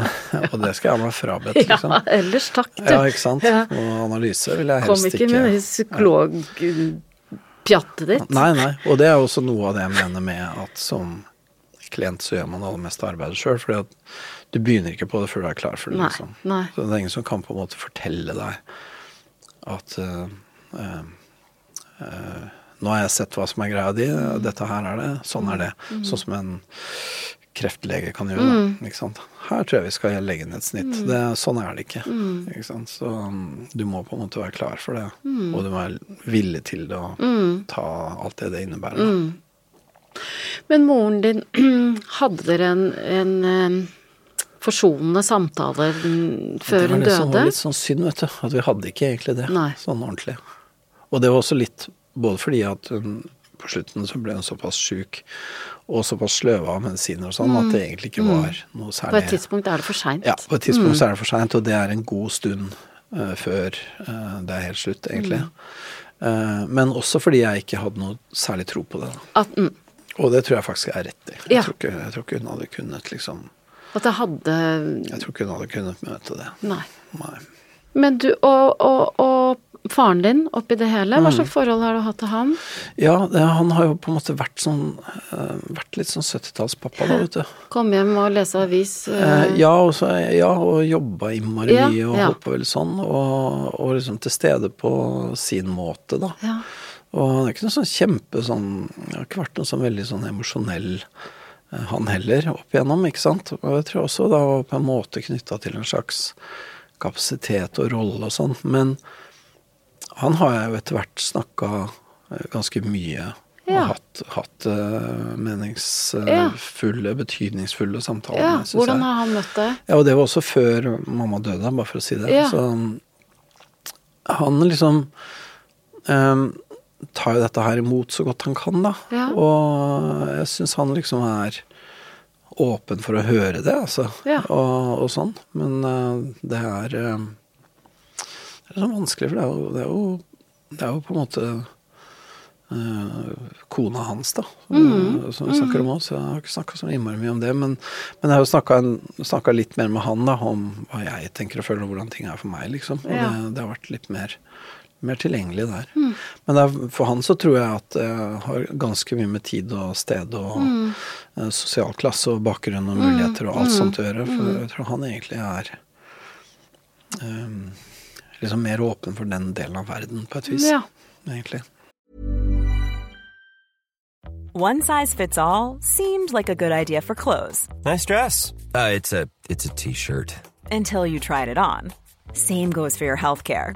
B: og det skal jeg ha meg frabedt,
A: ja, ellers takk, du.
B: Ja, ikke sant. Og analyse vil jeg helst
A: ikke Kom
B: ikke
A: med det psykologpjattet ditt.
B: Nei, nei. Og det er også noe av det jeg mener med at som klient så gjør man det aller meste arbeidet sjøl. fordi at du begynner ikke på det før du er klar for det.
A: Nei,
B: liksom.
A: nei.
B: Så det er ingen som kan på en måte fortelle deg at uh, uh, eh, nå har jeg sett hva som er greia di, dette her er det, sånn er det.
A: Mm.
B: Sånn som en kreftlege kan gjøre. Mm. ikke sant? Her tror jeg vi skal legge ned et snitt.
A: Mm.
B: Det, sånn er det ikke. ikke sant? Så um, du må på en måte være klar for det.
A: Mm.
B: Og du må være villig til det å ta alt det det innebærer.
A: Mm. Men moren din, hadde dere en, en en forsonende samtale mm, før hun døde?
B: det var litt sånn synd, vet du. At vi hadde ikke egentlig det
A: Nei.
B: sånn ordentlig. Og det var også litt både fordi at hun på slutten så ble hun såpass sjuk og såpass sløva av medisiner og sånn at det egentlig ikke var noe
A: særlig På et tidspunkt er det for seint.
B: Ja, på et tidspunkt så er det for seint, og det er en god stund uh, før uh, det er helt slutt, egentlig. Eh, men også fordi jeg ikke hadde noe særlig tro på det.
A: At, mm,
B: Og det tror jeg faktisk er rett i. Jeg,
A: Ja.
B: tror ikke, jeg tror ikke hun hadde kunnet liksom
A: at det hadde
B: Jeg tror ikke hun hadde kunnet møte det.
A: Nei.
B: Nei.
A: Men du, og, og, og faren din oppi det hele,
B: Mm.
A: hva slags forhold har du hatt til han?
B: Ja, det, han har jo på en måte vært sånn eh, Vært litt sånn 70-tallspappa, da, vet du.
A: Kom hjem og lese avis?
B: Eh,
A: eh,
B: ja, og så, ja, og jobba innmari
A: Ja,
B: mye og
A: ja.
B: holdt på veldig sånn. Og, og liksom til stede på sin måte, da.
A: ja.
B: Og han er ikke noe sånn kjempe sånn Det har ikke vært noe sånn veldig sånn emosjonell eh, han heller, opp igjennom, ikke sant. Og jeg tror også da var på en måte knytta til en slags kapasitet og rolle og sånn. Men han har jeg jo etter hvert snakka ganske mye
A: Ja.
B: og hatt, hatt eh, meningsfulle, betydningsfulle samtaler
A: ja.
B: med,
A: Hvordan har han møtt deg?
B: Ja, og det var også før mamma døde, bare for å si det.
A: Ja.
B: Så han liksom um, tar jo dette her imot så godt han kan, da. Og jeg syns han liksom er åpen for å høre det, altså.
A: Ja.
B: Og, og sånn. Men uh, det er uh, Det er sånn vanskelig, for det er jo, det er jo, det er jo på en måte uh, kona hans, da,
A: Mm.
B: som vi snakker om òg. Så jeg har ikke snakka så innmari mye om det. Men, men jeg har jo snakka litt mer med han da, om hva jeg tenker og føler, og hvordan ting er for meg, liksom. Og
A: Ja.
B: det, det har vært litt mer, mer tilgjengelig der.
A: Mm.
B: Men det er, for han så tror jeg at jeg har ganske mye med tid og sted og
A: Mm.
B: eh, sosial klasse og bakgrunn og muligheter og alt sånt å gjøre. For jeg tror han egentlig er um, liksom mer åpen for den delen av verden, på et vis.
A: Ja.
B: Egentlig.
C: One size fits all seemed like a good idea for clothes
D: Nice dress. Uh, it's a it's a t-shirt.
C: until you tried it on. Same goes for your healthcare.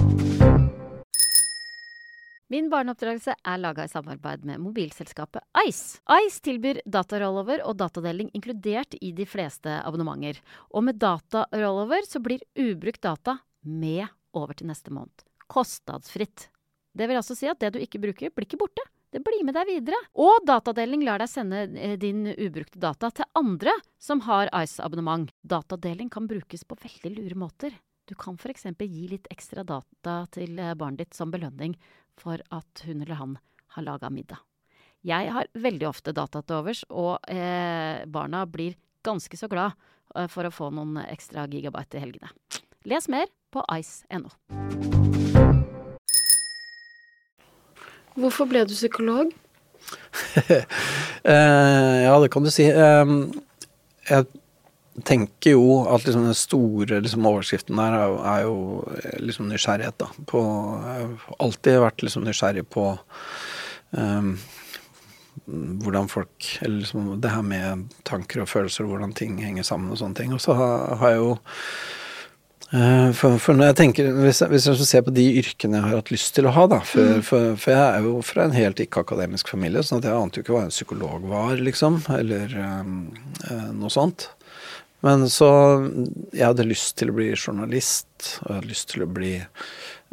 A: Min barneoppdragelse er laga i samarbeid med mobilselskapet Ice. Ice tilbyr datarollover og datadeling inkludert i de fleste abonnementer. Og med datarollover så blir ubrukt data med over til neste måned. Kostnadsfritt. Det vil altså si at det du ikke bruker, blir ikke borte. Det blir med deg videre. Og datadeling lar deg sende eh, din ubrukte data til andre som har Ice-abonnement. Datadeling kan brukes på veldig lure måter. Du kan f.eks. gi litt ekstra data til eh, barnet ditt som belønning for at hun eller han har laga middag. Jeg har veldig ofte data til overs, og eh, barna blir ganske så glad eh, for å få noen ekstra gigabyte i helgene. Les mer på ice.no. Hvorfor ble du psykolog?
B: Eh, ja, det kan du si. Eh, jeg tenker jo at liksom den store liksom overskriften der er jo, er jo eh, liksom nysgjerrighet, da. På, jeg har alltid vært liksom nysgjerrig på um, hvordan folk Eller liksom det her med tanker og følelser og hvordan ting henger sammen og sånne ting. Og så har, har jeg jo uh, for, for, når jeg tenker hvis jeg, hvis jeg ser på de yrkene jeg har hatt lyst til å ha, da For, mm. for, for jeg er jo fra en helt ikke-akademisk familie, sånn at jeg ante jo ikke hva en psykolog var, liksom. Eller um, uh, noe sånt. Men så Jeg hadde lyst til å bli journalist, og jeg hadde lyst til å bli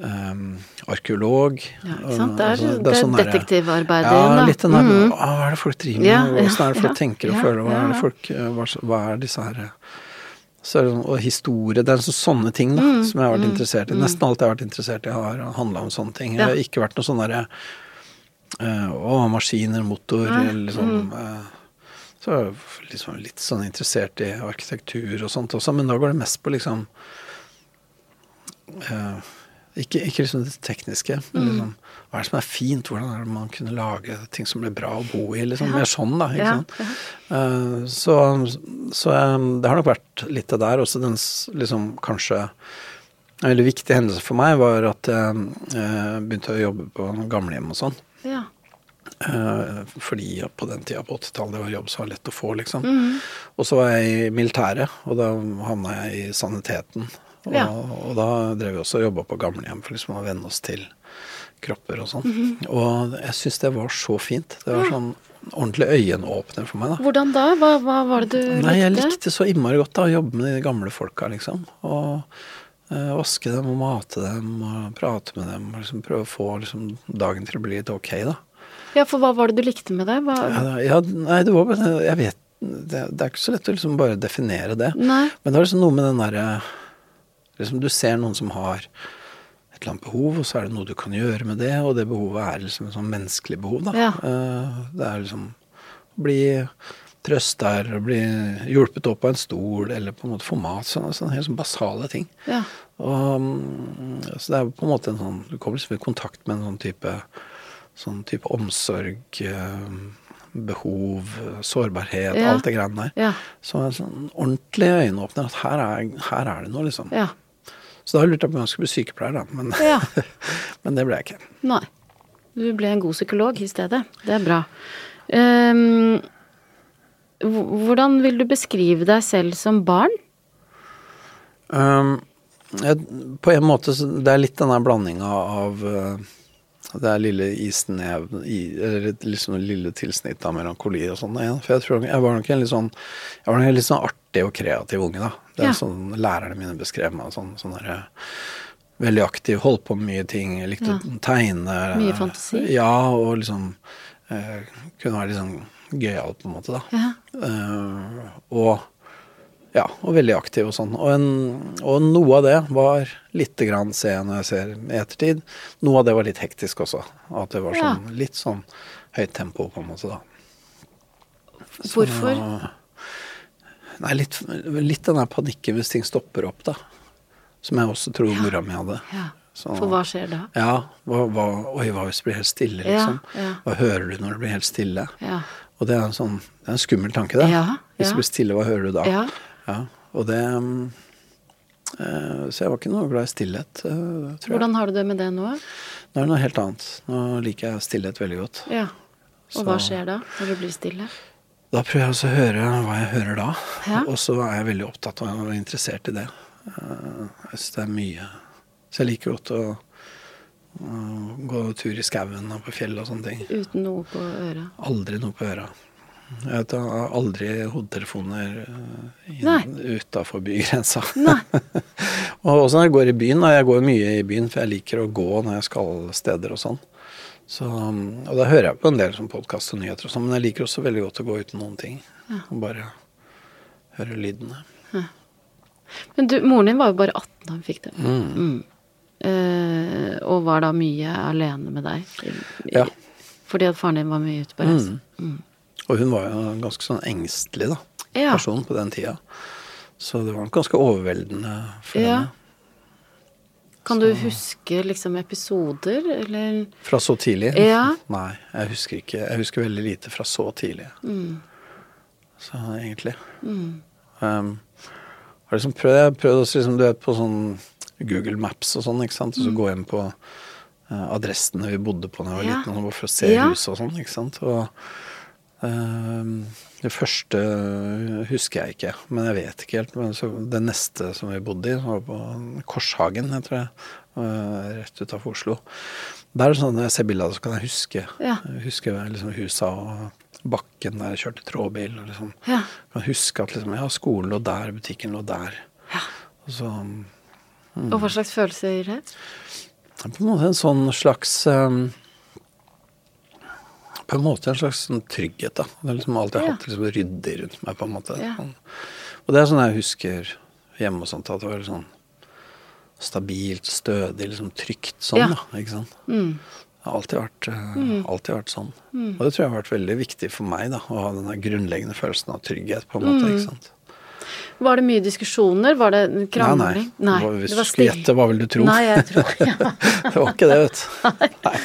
B: um, arkeolog.
A: Ja, ikke sant. Det er, altså, det er, sånn detektivarbeidet
B: ja,
A: igjen, da.
B: Litt den der
A: mm.
B: Hva er det folk driver med?
A: Ja,
B: Åssen er det folk
A: ja,
B: tenker og
A: ja,
B: føler? Hva er det folk hva, hva er disse her så er det sånn, Og historie. Det er så, sånne ting da,
A: Mm,
B: som jeg har vært
A: mm,
B: interessert i.
A: mm.
B: Nesten alt jeg har vært interessert i, har handla om sånne ting. Jeg
A: Ja.
B: har ikke vært noe sånn derre uh, Å, maskiner, motor, eller liksom
A: mm.
B: Så er jeg liksom litt sånn interessert i arkitektur og sånt også, men da går det mest på liksom uh, ikke, ikke liksom det tekniske, men
A: Mm.
B: liksom hva er det som er fint? Hvordan er det man kunne lage ting som ble bra å bo i? liksom. Mer sånn, da. ikke sant? Uh, så så um, det har nok vært litt det der. Også den liksom kanskje En veldig viktig hendelse for meg var at jeg uh, begynte å jobbe på gamlehjem og sånn.
A: Ja.
B: Eh, fordi på den tida på 80-tallet det var jobb som var lett å få, liksom.
A: Mm.
B: Og så var jeg i militæret, og da havna jeg i saniteten. Og,
A: Ja.
B: og da drev vi også og jobba på gamlehjem for liksom å venne oss til kropper og sånn.
A: Mhm.
B: Og jeg syns det var så fint. Det var sånn ordentlig øyenåpner for meg, da.
A: Hvordan da? Hva, hva var det du
B: Nei, jeg
A: likte?
B: likte så innmari godt da, å jobbe med de gamle folka, liksom. Og eh, vaske dem og mate dem og prate med dem. Og liksom prøve å få liksom, dagen til å bli litt ok, da.
A: Ja, for hva var det du likte med det? Hva...
B: Ja, nei, det var bare Jeg vet det, det er ikke så lett å liksom bare definere det.
A: Nei.
B: Men det er liksom noe med den derre liksom Du ser noen som har et eller annet behov, og så er det noe du kan gjøre med det, og det behovet er liksom et sånn menneskelig behov, da.
A: Ja.
B: Eh, Det er liksom å bli trøsta eller bli hjulpet opp av en stol, eller på en måte få mat. Sånne, sånne helt sånn basale ting.
A: Ja.
B: Og, mm, så det er på en måte en sånn Du kommer liksom i kontakt med en sånn type Sånn type omsorg, eh, behov, sårbarhet,
A: Ja.
B: alt det greiene der.
A: Ja.
B: Så en sånn ordentlig øyenåpner at her er, her er det noe, liksom.
A: Ja.
B: Så da lurte jeg på om jeg skulle bli sykepleier, da. Men,
A: ja.
B: men det ble jeg ikke.
A: Nei. Du ble en god psykolog i stedet. Det er bra. Um, hvordan vil du beskrive deg selv som barn?
B: Um, jeg, på en måte Det er litt denne blandinga av uh, det er lille isnev Eller liksom lille tilsnitt av melankoli og sånn. For jeg tror jeg var nok en litt sånn Jeg var nok en litt sånn artig og kreativ unge, da. Det er
A: Ja.
B: sånn lærerne mine beskrev meg sånn, sånn der, Veldig aktiv, holdt på med mye ting, likte
A: Ja.
B: å tegne.
A: Mye fantasi?
B: Ja, og liksom eh, Kunne være litt sånn gøyal, på en måte, da.
A: Ja.
B: Eh, og ja, og veldig aktiv og sånn. Og, en, og noe av det var lite grann, jeg når jeg ser i ettertid, noe av det var litt hektisk også. At det var
A: Ja.
B: sånn litt sånn høyt tempo, på en måte, da.
A: Hvorfor?
B: Så, nei, litt, litt den der panikken hvis ting stopper opp, da. Som jeg også tror mora mi hadde.
A: Ja.
B: Så-
A: For hva skjer da?
B: Ja, hva, hva, oi, hva hvis det blir helt stille, liksom?
A: ja.
B: Hva hører du når det blir helt stille?
A: Ja.
B: Og det er en sånn, det er en skummel tanke, det.
A: Ja,
B: Hvis
A: ja.
B: det blir stille, hva hører du da?
A: Ja.
B: Ja, og det mm, eh, Så jeg var ikke noe glad i stillhet, eh,
A: Hvordan har du det med det nå?
B: Nå er det noe helt annet. Nå liker jeg stillhet veldig godt.
A: Ja. Og hva skjer da, når du blir stille?
B: Da prøver jeg også å høre hva jeg hører da.
A: Ja.
B: Og så er jeg veldig opptatt av og interessert i det. Eh, Jeg syns det er mye Så jeg liker godt å, gå tur i skauen og på fjellet og sånne ting.
A: Uten noe på øret?
B: Aldri noe på øra. Jeg tar aldri hodetelefoner
A: Nei.
B: utafor bygrensa. Og også når jeg går i byen, og jeg går mye i byen, for jeg liker å gå når jeg skal steder og sånn. Så, um, og da hører jeg på en del sånn podkast og nyheter og sånn, men jeg liker også veldig godt å gå uten noen ting. Og bare høre lydene.
A: Men du, moren din var jo bare 18 da hun fikk det. Mm. Eh, og var da mye alene med deg. I-
B: Ja.
A: Fordi at faren din var mye ute på reise.
B: Og hun var jo en ganske sånn engstelig da,
A: Ja.
B: person på den tida. Så det var nok ganske overveldende for
A: Ja.
B: henne.
A: Kan du huske liksom episoder, eller
B: Fra så tidlig?
A: Ja.
B: Nei, jeg husker ikke. Jeg husker veldig lite fra så tidlig.
A: Mm.
B: Så egentlig. Um, har liksom prøvd, prøvd også liksom, du vet, på sånn Google Maps og sånn, ikke sant. Og så gå inn på uh, adressene vi bodde på da jeg var
A: Mm. Ja.
B: liten, for å se
A: Ja.
B: huset og sånn, ikke sant. Og det første husker jeg ikke, men jeg vet ikke helt. Men så det neste som vi bodde i, var på Korshagen, jeg tror jeg. eh, Rett utafor Oslo. Der er det sånn når jeg ser bilder av det, så kan jeg huske,
A: Ja.
B: huske liksom husa og bakken der jeg kjørte trådbil. Og liksom,
A: Ja.
B: kan huske at liksom, ja, skolen lå der, butikken lå der. Og så Mm.
A: Og hva slags følelse gir det?
B: på en måte en sånn slags um, På en måte en slags sånn trygghet, da. Det har liksom alltid
A: Ja.
B: hatt liksom ryddig rundt meg, på en måte.
A: Ja.
B: Sånn. Og det er sånn jeg husker hjemme og sånt, at det var sånn stabilt, stødig, liksom trygt sånn,
A: Ja.
B: da. Ikke sant.
A: Mm.
B: Det har alltid vært, mm. alltid vært sånn. Og det tror jeg har vært veldig viktig for meg, da. Å ha den grunnleggende følelsen av trygghet, på en måte.
A: Mm.
B: ikke sant.
A: Var det mye diskusjoner? Var det
B: Nei, nei. nei. Hvis du skulle gjette, hva vil du tro?
A: Nei, jeg tror ja.
B: det var ikke det, vet du. Nei.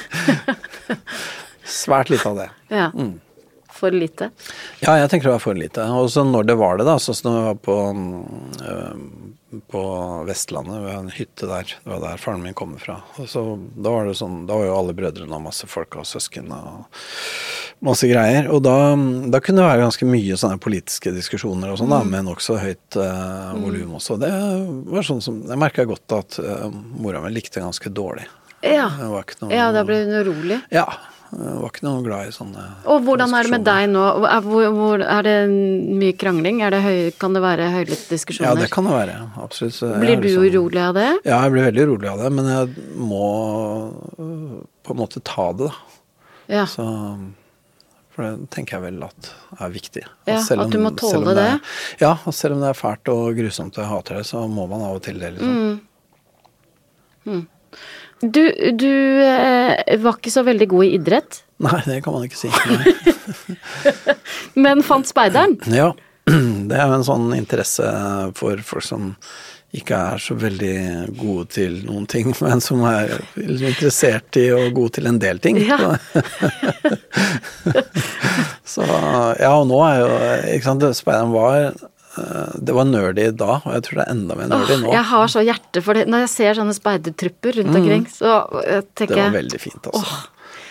B: Svært lite av det.
A: ja.
B: Mm.
A: For lite.
B: Ja, jeg tenker det var for lite. Og så når det var det, da, sånn som det var på, øh, på Vestlandet, ved en hytte der, det var der faren min kommer fra. Og så, da var det sånn, da var jo alle brødrene og masse folk og søsken og masse greier. Og da, da kunne det være ganske mye sånne politiske diskusjoner og sånn, da, med nokså høyt øh, volum også. Det var sånn som, jeg merka godt at øh, mora mi likte ganske dårlig.
A: Ja. Ja, da ble hun urolig.
B: Ja, jeg var ikke noe glad i sånne
A: Og hvordan er det med deg nå? Er, hvor, hvor, er det mye krangling? Er det høy, kan det være høylytte
B: Ja, det kan det være. Absolutt. Så
A: Blir
B: er
A: du
B: liksom-
A: urolig av det?
B: Ja, jeg blir veldig urolig av det, men jeg må øh, på en måte ta det, da.
A: Ja.
B: Så, for det tenker jeg vel at er viktig.
A: Ja,
B: selv
A: at du må tåle
B: er-
A: det.
B: Ja, og selv om det er fælt og grusomt og jeg hater det, så må man av og til det, liksom.
A: Du, du eh, var ikke så veldig god i idrett,
B: Nei, det kan man ikke si.
A: Men fant speideren.
B: Ja, det er jo en sånn interesse for folk som ikke er så veldig gode til noen ting, men som er interessert i og gode til en del ting.
A: Ja.
B: Så ja, og nå er jo ikke sant, Speideren var Det var nerdy da, og jeg tror det er enda mer nerdy
A: Åh,
B: nå.
A: jeg har så hjerte for det. Når jeg ser sånne speidertrupper rundt omkring, så tenker
B: jeg...
A: Det
B: var veldig fint, altså.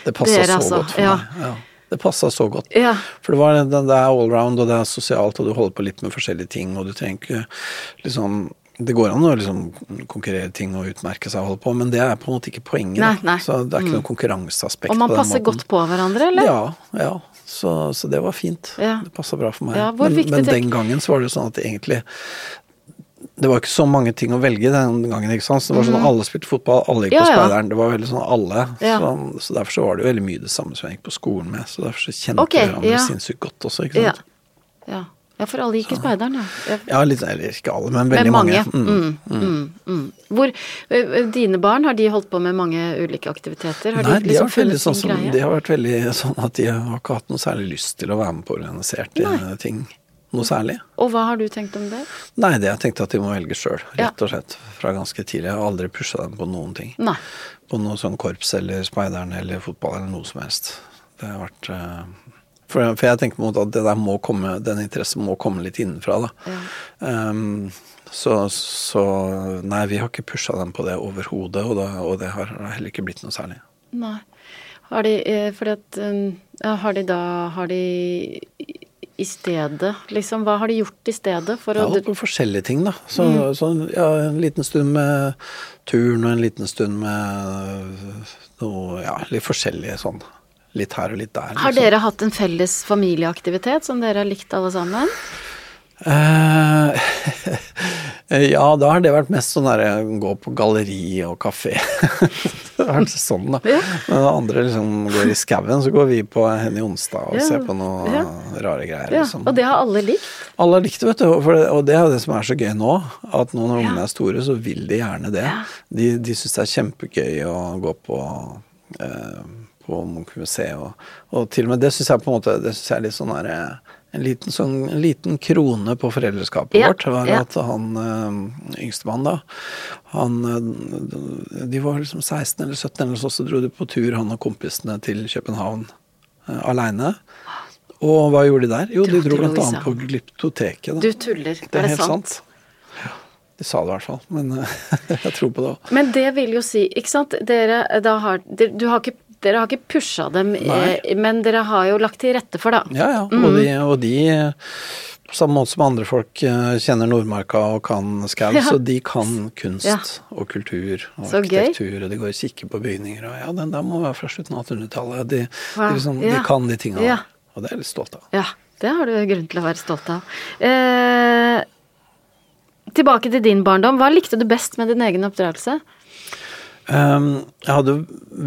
B: det passa så
A: altså,
B: godt for
A: ja.
B: meg. Ja. Det passa så godt.
A: Ja.
B: For det, var, det, det er allround, og det er sosialt, og du holder på litt med forskjellige ting, og du trenger ikke liksom det går an å liksom konkurrere ting og utmerke seg og holde på, men det er på en måte ikke poenget.
A: Nei, nei.
B: Så det er ikke noe konkurranseaspekt
A: Og man passer godt på hverandre, eller?
B: Ja, ja. Så, så det var fint.
A: Ja.
B: Det passa bra for meg.
A: Ja,
B: men men den gangen så var det sånn at egentlig Det var ikke så mange ting å velge den gangen. ikke sant? Så det var sånn at Alle spilte fotball, alle gikk.
A: Ja,
B: på speideren. Det var veldig sånn alle.
A: Ja.
B: Så, så derfor så var det jo veldig mye det samme som jeg gikk på skolen med. Så derfor så kjente
A: okay,
B: vi hverandre
A: ja.
B: sinnssykt godt også, ikke sant.
A: ja. Ja, for alle gikk i speideren, ja. ja.
B: Ja, litt, eller ikke alle, men
A: Men
B: veldig
A: mange.
B: mange. Mm.
A: Mm, mm, mm. Hvor, ø, ø, dine barn, har de holdt på med mange ulike aktiviteter? Har
B: Nei,
A: de
B: de har,
A: liksom
B: vært sånn som, de har vært veldig sånn at de har ikke hatt noe særlig lyst til å være med på organiserte
A: Nei.
B: ting. Noe særlig.
A: Og hva har du tenkt om det?
B: Nei, det jeg tenkte at de må velge sjøl, rett og slett. Fra ganske tidlig. Jeg har aldri pusha dem på noen ting.
A: Nei.
B: På noe sånn korps eller speideren eller fotball eller noe som helst. Det har vært for, for jeg tenker på en måte at det der må komme, den interessen må komme litt innenfra, da. Um, så, så nei, vi har ikke pusha dem på det overhodet, og, og det har heller ikke blitt noe særlig.
A: Nei. Har de, eh, fordi at, um, ja, har de da Har de i- stedet, liksom Hva har de gjort i stedet for å
B: holdt på forskjellige ting, da. Så,
A: Mm.
B: så ja, en liten stund med turn, og en liten stund med noe Ja, litt forskjellige sånn. Litt her og litt der.
A: Har
B: liksom.
A: dere hatt en felles familieaktivitet som dere har likt alle sammen?
B: Uh, ja, da har det vært mest sånn derre gå på galleri og kafé. det har vært sånn, da.
A: Ja.
B: Men andre liksom går i skauen, så går vi på Henny Onsdag og
A: Ja.
B: ser på noe
A: Ja.
B: rare greier.
A: Ja,
B: liksom.
A: og det har alle likt.
B: Alle har likt det, vet du. Det, og det er jo det som er så gøy nå. At nå når ungene er store, så vil de gjerne det. De, de syns det er kjempegøy å gå på eh, på Munch-museet. Og, og til og med det syns jeg på en måte Det synes jeg er litt sånn der, eh, en liten, sånn, en liten krone på foreldreskapet
A: Ja,
B: vårt var
A: ja.
B: at han øh, yngstemann, da han, øh, De var liksom 16 eller 17 eller så, så dro de på tur, han og kompisene, til København uh, aleine. Og hva gjorde de der? Jo, de
A: Dro
B: blant annet på Glyptoteket. Da.
A: Du tuller.
B: det er, helt sant. Ja, de sa det i hvert fall, men jeg tror på det òg.
A: Men det vil jo si, ikke sant Dere, da har, du har ikke, dere har ikke pusha dem,
B: Nei.
A: eh, men dere har jo lagt til rette for, det.
B: Ja, ja.
A: Mm.
B: Og de, og de på samme måte som andre folk eh, kjenner Nordmarka og kan skau,
A: Ja.
B: så de kan kunst
A: Ja.
B: og kultur og
A: Så gøy.
B: arkitektur, og de går og kikker på bygninger, og ja, den der må være fra slutten av 1800-tallet. De,
A: Wow.
B: de, liksom, de kan de tinga,
A: Ja.
B: og det er jeg litt stolt av.
A: Ja, det har du grunn til å være stolt av. Eh, tilbake til din barndom. Hva likte du best med din egen oppdragelse?
B: Um, jeg hadde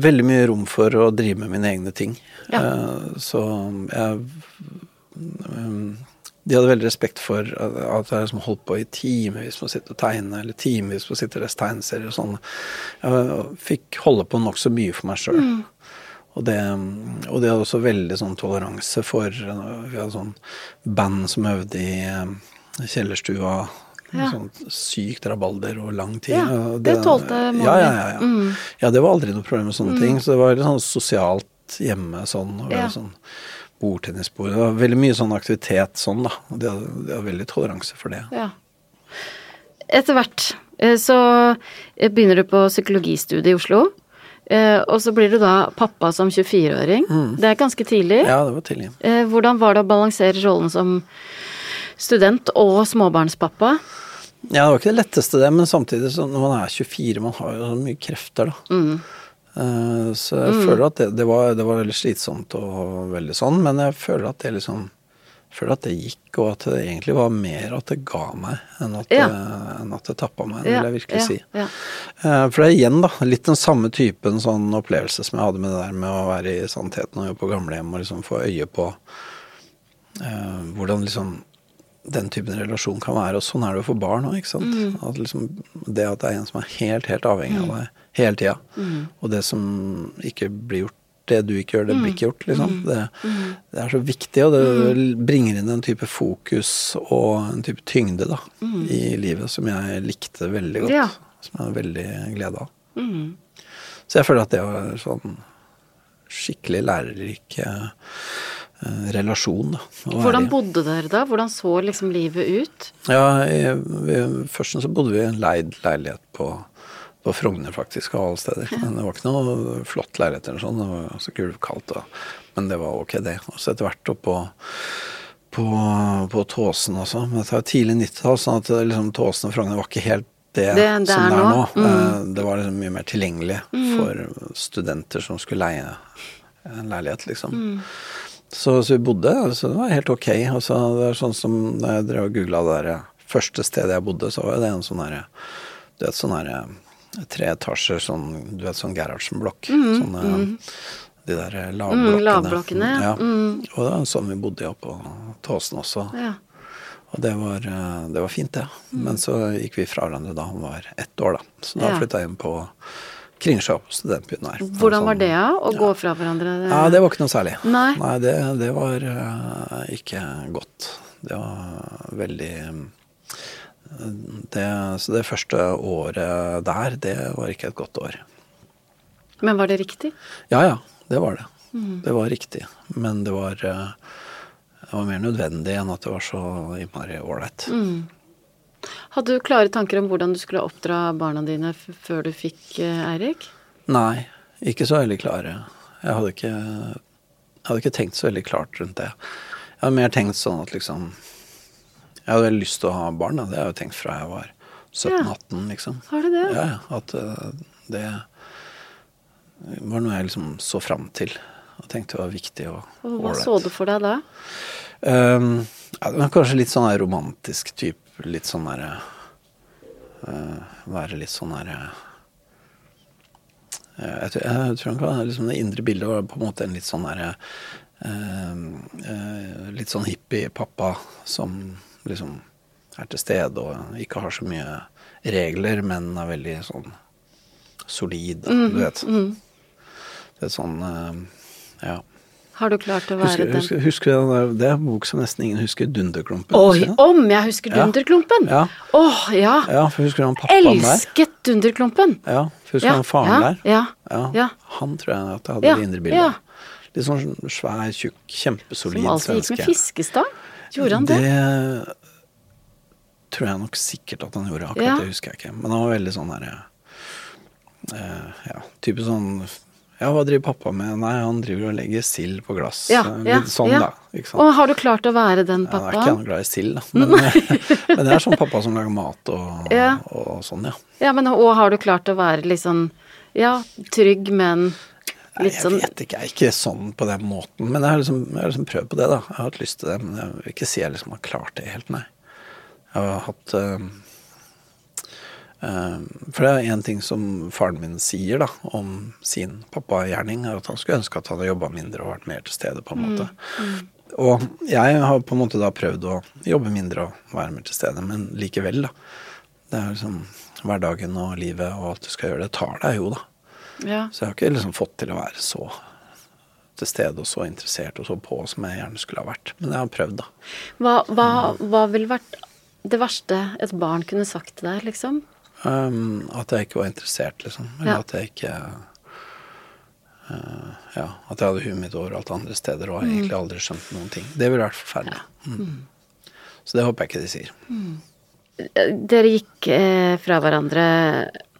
B: veldig mye rom for å drive med mine egne ting.
A: Ja.
B: Uh, så jeg um, De hadde veldig respekt for at jeg liksom holdt på i timevis med å sitte og tegne, eller timevis med å sitte og lese tegneserier og sånn. Jeg fikk holde på nokså mye for meg sjøl.
A: Mm.
B: Og det, og det hadde også veldig sånn toleranse for uh, Vi hadde sånn band som øvde i um, kjellerstua.
A: Ja.
B: Sånn sykt rabalder og lang tid.
A: Ja, det tålte mange.
B: Ja, ja, ja. ja.
A: Mm.
B: Ja, det var aldri noe problem med sånne ting. Så det var litt sånn sosialt hjemme sånn. Og
A: Ja.
B: sånn bordtennisbord. Det var veldig mye sånn aktivitet sånn, da. De hadde, de hadde veldig toleranse for det.
A: Ja. Etter hvert eh, så eh, begynner du på psykologistudiet i Oslo. eh, Og så blir du da pappa som 24-åring. Det er ganske tidlig.
B: Mm. Ja, det var tidlig.
A: Hvordan var det å balansere rollen som student og småbarnspappa?
B: Ja, det var ikke det letteste det, men samtidig så når man er 24, man har jo så mye krefter, da.
A: Mm.
B: Eh, Så jeg føler at det, det, var, det var veldig slitsomt og veldig sånn, men jeg føler at det liksom føler at det gikk, og at det egentlig var mer at det ga meg, enn at,
A: Ja.
B: det, enn at det tappa meg,
A: Ja,
B: vil jeg virkelig si.
A: ja.
B: Eh, For det er igjen da, litt den samme typen sånn opplevelse som jeg hadde med det der med å være i Sannheten og jobbe på gamlehjem og liksom få øye på uh, hvordan liksom den typen relasjon kan være. Og sånn er det jo for barn òg.
A: Mm.
B: At liksom, det at det er en som er helt, helt avhengig av deg hele tida,
A: Mm.
B: og det som ikke blir gjort det du ikke gjør, det blir ikke gjort,
A: Mm.
B: liksom. Det, det er så viktig, og det bringer inn en type fokus og en type tyngde da, i livet som jeg likte veldig godt.
A: Mm. Ja.
B: Som jeg har veldig glede av.
A: Mm.
B: Så jeg føler at det var sånn skikkelig lærerik relasjon, da.
A: Hvordan bodde dere da? Hvordan så liksom livet ut?
B: Ja, i, vi, først så bodde vi i en leid leilighet på, på Frogner, faktisk, av alle steder. Men det var ikke noe flott leilighet eller sånn. Det var så gulvkaldt, men det var ok, det. Og så etter hvert oppå på, på Tåsen også. Men dette er tidlig 90-tall, sånn at liksom, Tåsen og Frogner var ikke helt det,
A: Det det
B: som det er nå.
A: nå. Mm.
B: Eh, Det var liksom mye mer tilgjengelig for studenter som skulle leie en leilighet, liksom.
A: Mm.
B: Så, så vi bodde, så det var helt ok. Altså, det er sånn som da jeg drev og googla det der første stedet jeg bodde, så var det en sånn herre Du vet sånn derre treetasjer sånn Du vet sånn Gerhardsen-blokk. Sånne De der lavblokkene.
A: Mm, lavblokkene, ja.
B: ja.
A: Mm.
B: Og det var sånn vi bodde i oppå Tåsen også.
A: Ja.
B: Og det var, eh, det var fint, det. Men så gikk vi fra hverandre da han var ett år, da. Så da
A: Ja.
B: flytta jeg inn på Kringsjå, på studentbyen her.
A: Hvordan var
B: Sånn-
A: det, da? Å gå fra hverandre?
B: Ja, det var ikke noe særlig.
A: Nei.
B: det, det var uh, ikke godt. Det var veldig det, Så det første året der, det var ikke et godt år.
A: Men var det riktig?
B: Ja ja, det var det.
A: Mm.
B: Det var riktig. Men det var, uh, det var mer nødvendig enn at det var så innmari ålreit.
A: Mm. Hadde du klare tanker om hvordan du skulle oppdra barna dine før du fikk eh, Eirik?
B: Nei, ikke så veldig klare. Jeg hadde ikke, jeg hadde ikke tenkt så veldig klart rundt det. Jeg hadde mer tenkt sånn at liksom Jeg hadde veldig lyst til å ha barn, det har jeg jo tenkt fra jeg var 17-18, liksom.
A: Har du det?
B: Ja, ja. At eh, det var noe jeg liksom så fram til og tenkte det var viktig og
A: Og hva
B: ålreit.
A: så du for deg da?
B: Um, ja, det var kanskje litt sånn romantisk type. Litt sånn derre uh, Være litt sånn derre Jeg tror, jeg tror han kan, liksom Det indre bildet var på en måte en litt sånn derre uh, eh, Litt sånn hippie-pappa som liksom er til stede og ikke har så mye regler, men er veldig sånn solid, du vet. Det er sånn eh, Ja.
A: Har du klart å være
B: Husker,
A: den?
B: husker, husker den det er en bok som nesten ingen husker, 'Dunderklumpen'.
A: Oi, om jeg husker Dunderklumpen!
B: Ja.
A: Åh, ja.
B: Ja, for husker du han pappaen der?
A: Elsket Dunderklumpen!
B: Ja, for husker du
A: Ja,
B: han faren
A: ja,
B: der?
A: ja,
B: Ja. Han tror jeg at jeg hadde
A: Ja,
B: det indre bildet. Litt sånn svær, tjukk, kjempesolid
A: Som alltid gikk med
B: svenske.
A: fiskestang. Gjorde han det?
B: Det tror jeg nok sikkert at han gjorde. Akkurat det husker jeg ikke. Men han var veldig sånn derre eh, Ja, type sånn Ja, hva driver pappa med? Nei, han driver og legger sild på glass.
A: Ja,
B: Eh,
A: ja,
B: Litt sånn,
A: ja.
B: da.
A: Og har du klart å være den
B: Ja, jeg er ikke noe glad i sild, da. Men, men det er sånn pappa som lager mat og, og sånn, ja.
A: Ja, men og har du klart å være litt sånn ja, trygg, men
B: Nei,
A: sånn
B: jeg vet ikke, jeg er ikke sånn på den måten. Men jeg har liksom, jeg har liksom prøvd på det, da. Jeg har hatt lyst til det, men jeg vil ikke si jeg liksom har klart det helt, nei. Jeg har hatt eh, eh, For det er én ting som faren min sier da, om sin pappagjerning, er at han skulle ønske at han hadde jobba mindre og vært mer til stede, på en måte. Og jeg har på en måte da prøvd å jobbe mindre og være mer til stede, men likevel, da. Det er liksom hverdagen og livet og alt du skal gjøre, det tar deg jo, da.
A: ja.
B: Så jeg har ikke liksom fått til å være så til stede og så interessert og så på som jeg gjerne skulle ha vært. Men jeg har prøvd, da.
A: Hva, hva, hva ville vært det verste et barn kunne sagt til deg, liksom?
B: Um, at jeg ikke var interessert, liksom. Eller
A: Ja.
B: at jeg ikke uh, Ja, at jeg hadde huet mitt overalt andre steder og har
A: Mm.
B: egentlig aldri skjønt noen ting. Det ville vært forferdelig. Mm. Så det håper jeg ikke de sier.
A: Dere gikk eh, fra hverandre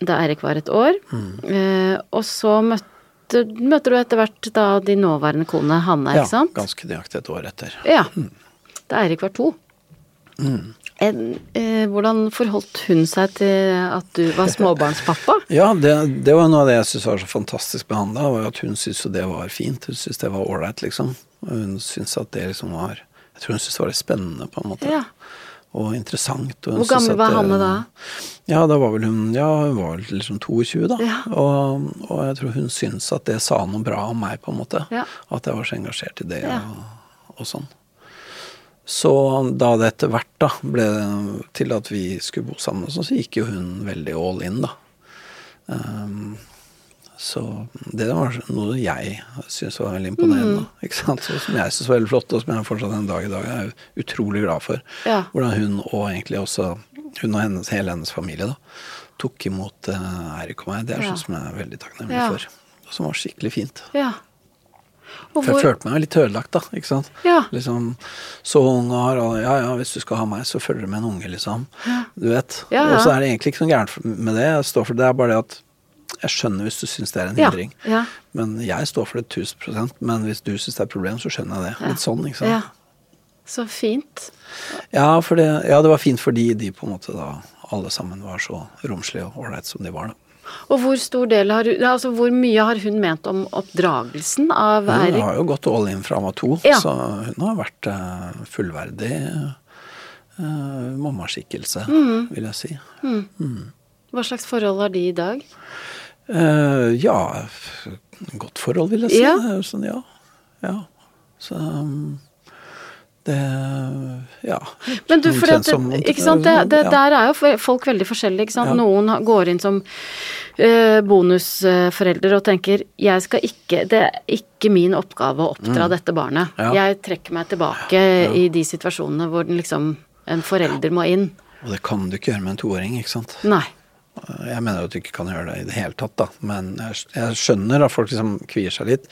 A: da Eirik var et år,
B: Mm.
A: eh, og så møtte, møter du etter hvert da din nåværende kone Hanne,
B: Ja,
A: ikke sant?
B: ganske nøyaktig et år etter.
A: Ja. Da Eirik var to. En, eh, hvordan forholdt hun seg til at du var småbarnspappa?
B: Ja, det, det var noe av det jeg syntes var så fantastisk med Hanna, var at hun syntes jo det var fint. Hun syntes det var ålreit, liksom. Hun syntes at det liksom var Jeg tror hun syntes det var litt spennende, på en måte.
A: Ja.
B: Og interessant. Og hun
A: Hvor gammel var Hanne da?
B: Ja, da var vel hun Ja, hun var vel liksom 22, da.
A: Ja.
B: Og, og jeg tror hun syntes at det sa noe bra om meg, på en måte.
A: Ja.
B: At jeg var så engasjert i det og, og sånn. Så da det etter hvert da ble til at vi skulle bo sammen, så gikk jo hun veldig all in, da. Um, så det var noe jeg syntes var veldig imponerende.
A: Mm.
B: Ikke sant? Så, som jeg syntes var veldig flott, og som jeg fortsatt en dag i dag er utrolig glad for.
A: Ja.
B: Hvordan hun og egentlig også hun og hennes, hele hennes familie da, tok imot uh, Eirik og meg. Det er
A: Ja.
B: sånn som jeg er veldig takknemlig
A: Ja.
B: for. Og som var skikkelig fint.
A: Ja.
B: For jeg følte meg litt ødelagt, da. ikke sant?
A: Ja.
B: Liksom, Så ung og har alle Ja ja, hvis du skal ha meg, så følger du med en unge, liksom. Du vet.
A: Ja, ja.
B: Og så er det egentlig ikke noe gærent med det. Jeg står for det. Er bare det at jeg skjønner hvis du syns det er en hindring.
A: ja.
B: Men jeg står for det 1000% Men hvis du syns det er et problem, så skjønner jeg det. Litt sånn, ikke sant.
A: Ja. Så fint.
B: Ja, for det, ja, det var fint fordi de på en måte da alle sammen var så romslige og ålreite som de var, da.
A: Og hvor stor del har hun Altså hvor mye har hun ment om oppdragelsen av
B: Hun har jo gått all in fra hun var to,
A: Ja.
B: så hun har vært eh, fullverdig uh, mammaskikkelse,
A: Mm.
B: vil jeg si.
A: Hva slags forhold har de i dag?
B: Uh, ja, godt forhold, vil jeg si.
A: Ja.
B: Sånn, ja. ja. Så um, det Ja.
A: Men du, for at, ikke sant, det, det,
B: ja.
A: der er jo folk veldig forskjellige, ikke sant.
B: Ja.
A: Noen går inn som uh, bonusforelder og tenker jeg skal ikke, det er ikke min oppgave å oppdra dette barnet.
B: Mm. Ja.
A: Jeg trekker meg tilbake i de situasjonene hvor den liksom, en forelder må inn.
B: Og det kan du ikke gjøre med en toåring, ikke sant.
A: Nei.
B: Jeg mener jo at du ikke kan gjøre det i det hele tatt, da. Men jeg, skjønner at folk liksom kvier seg litt.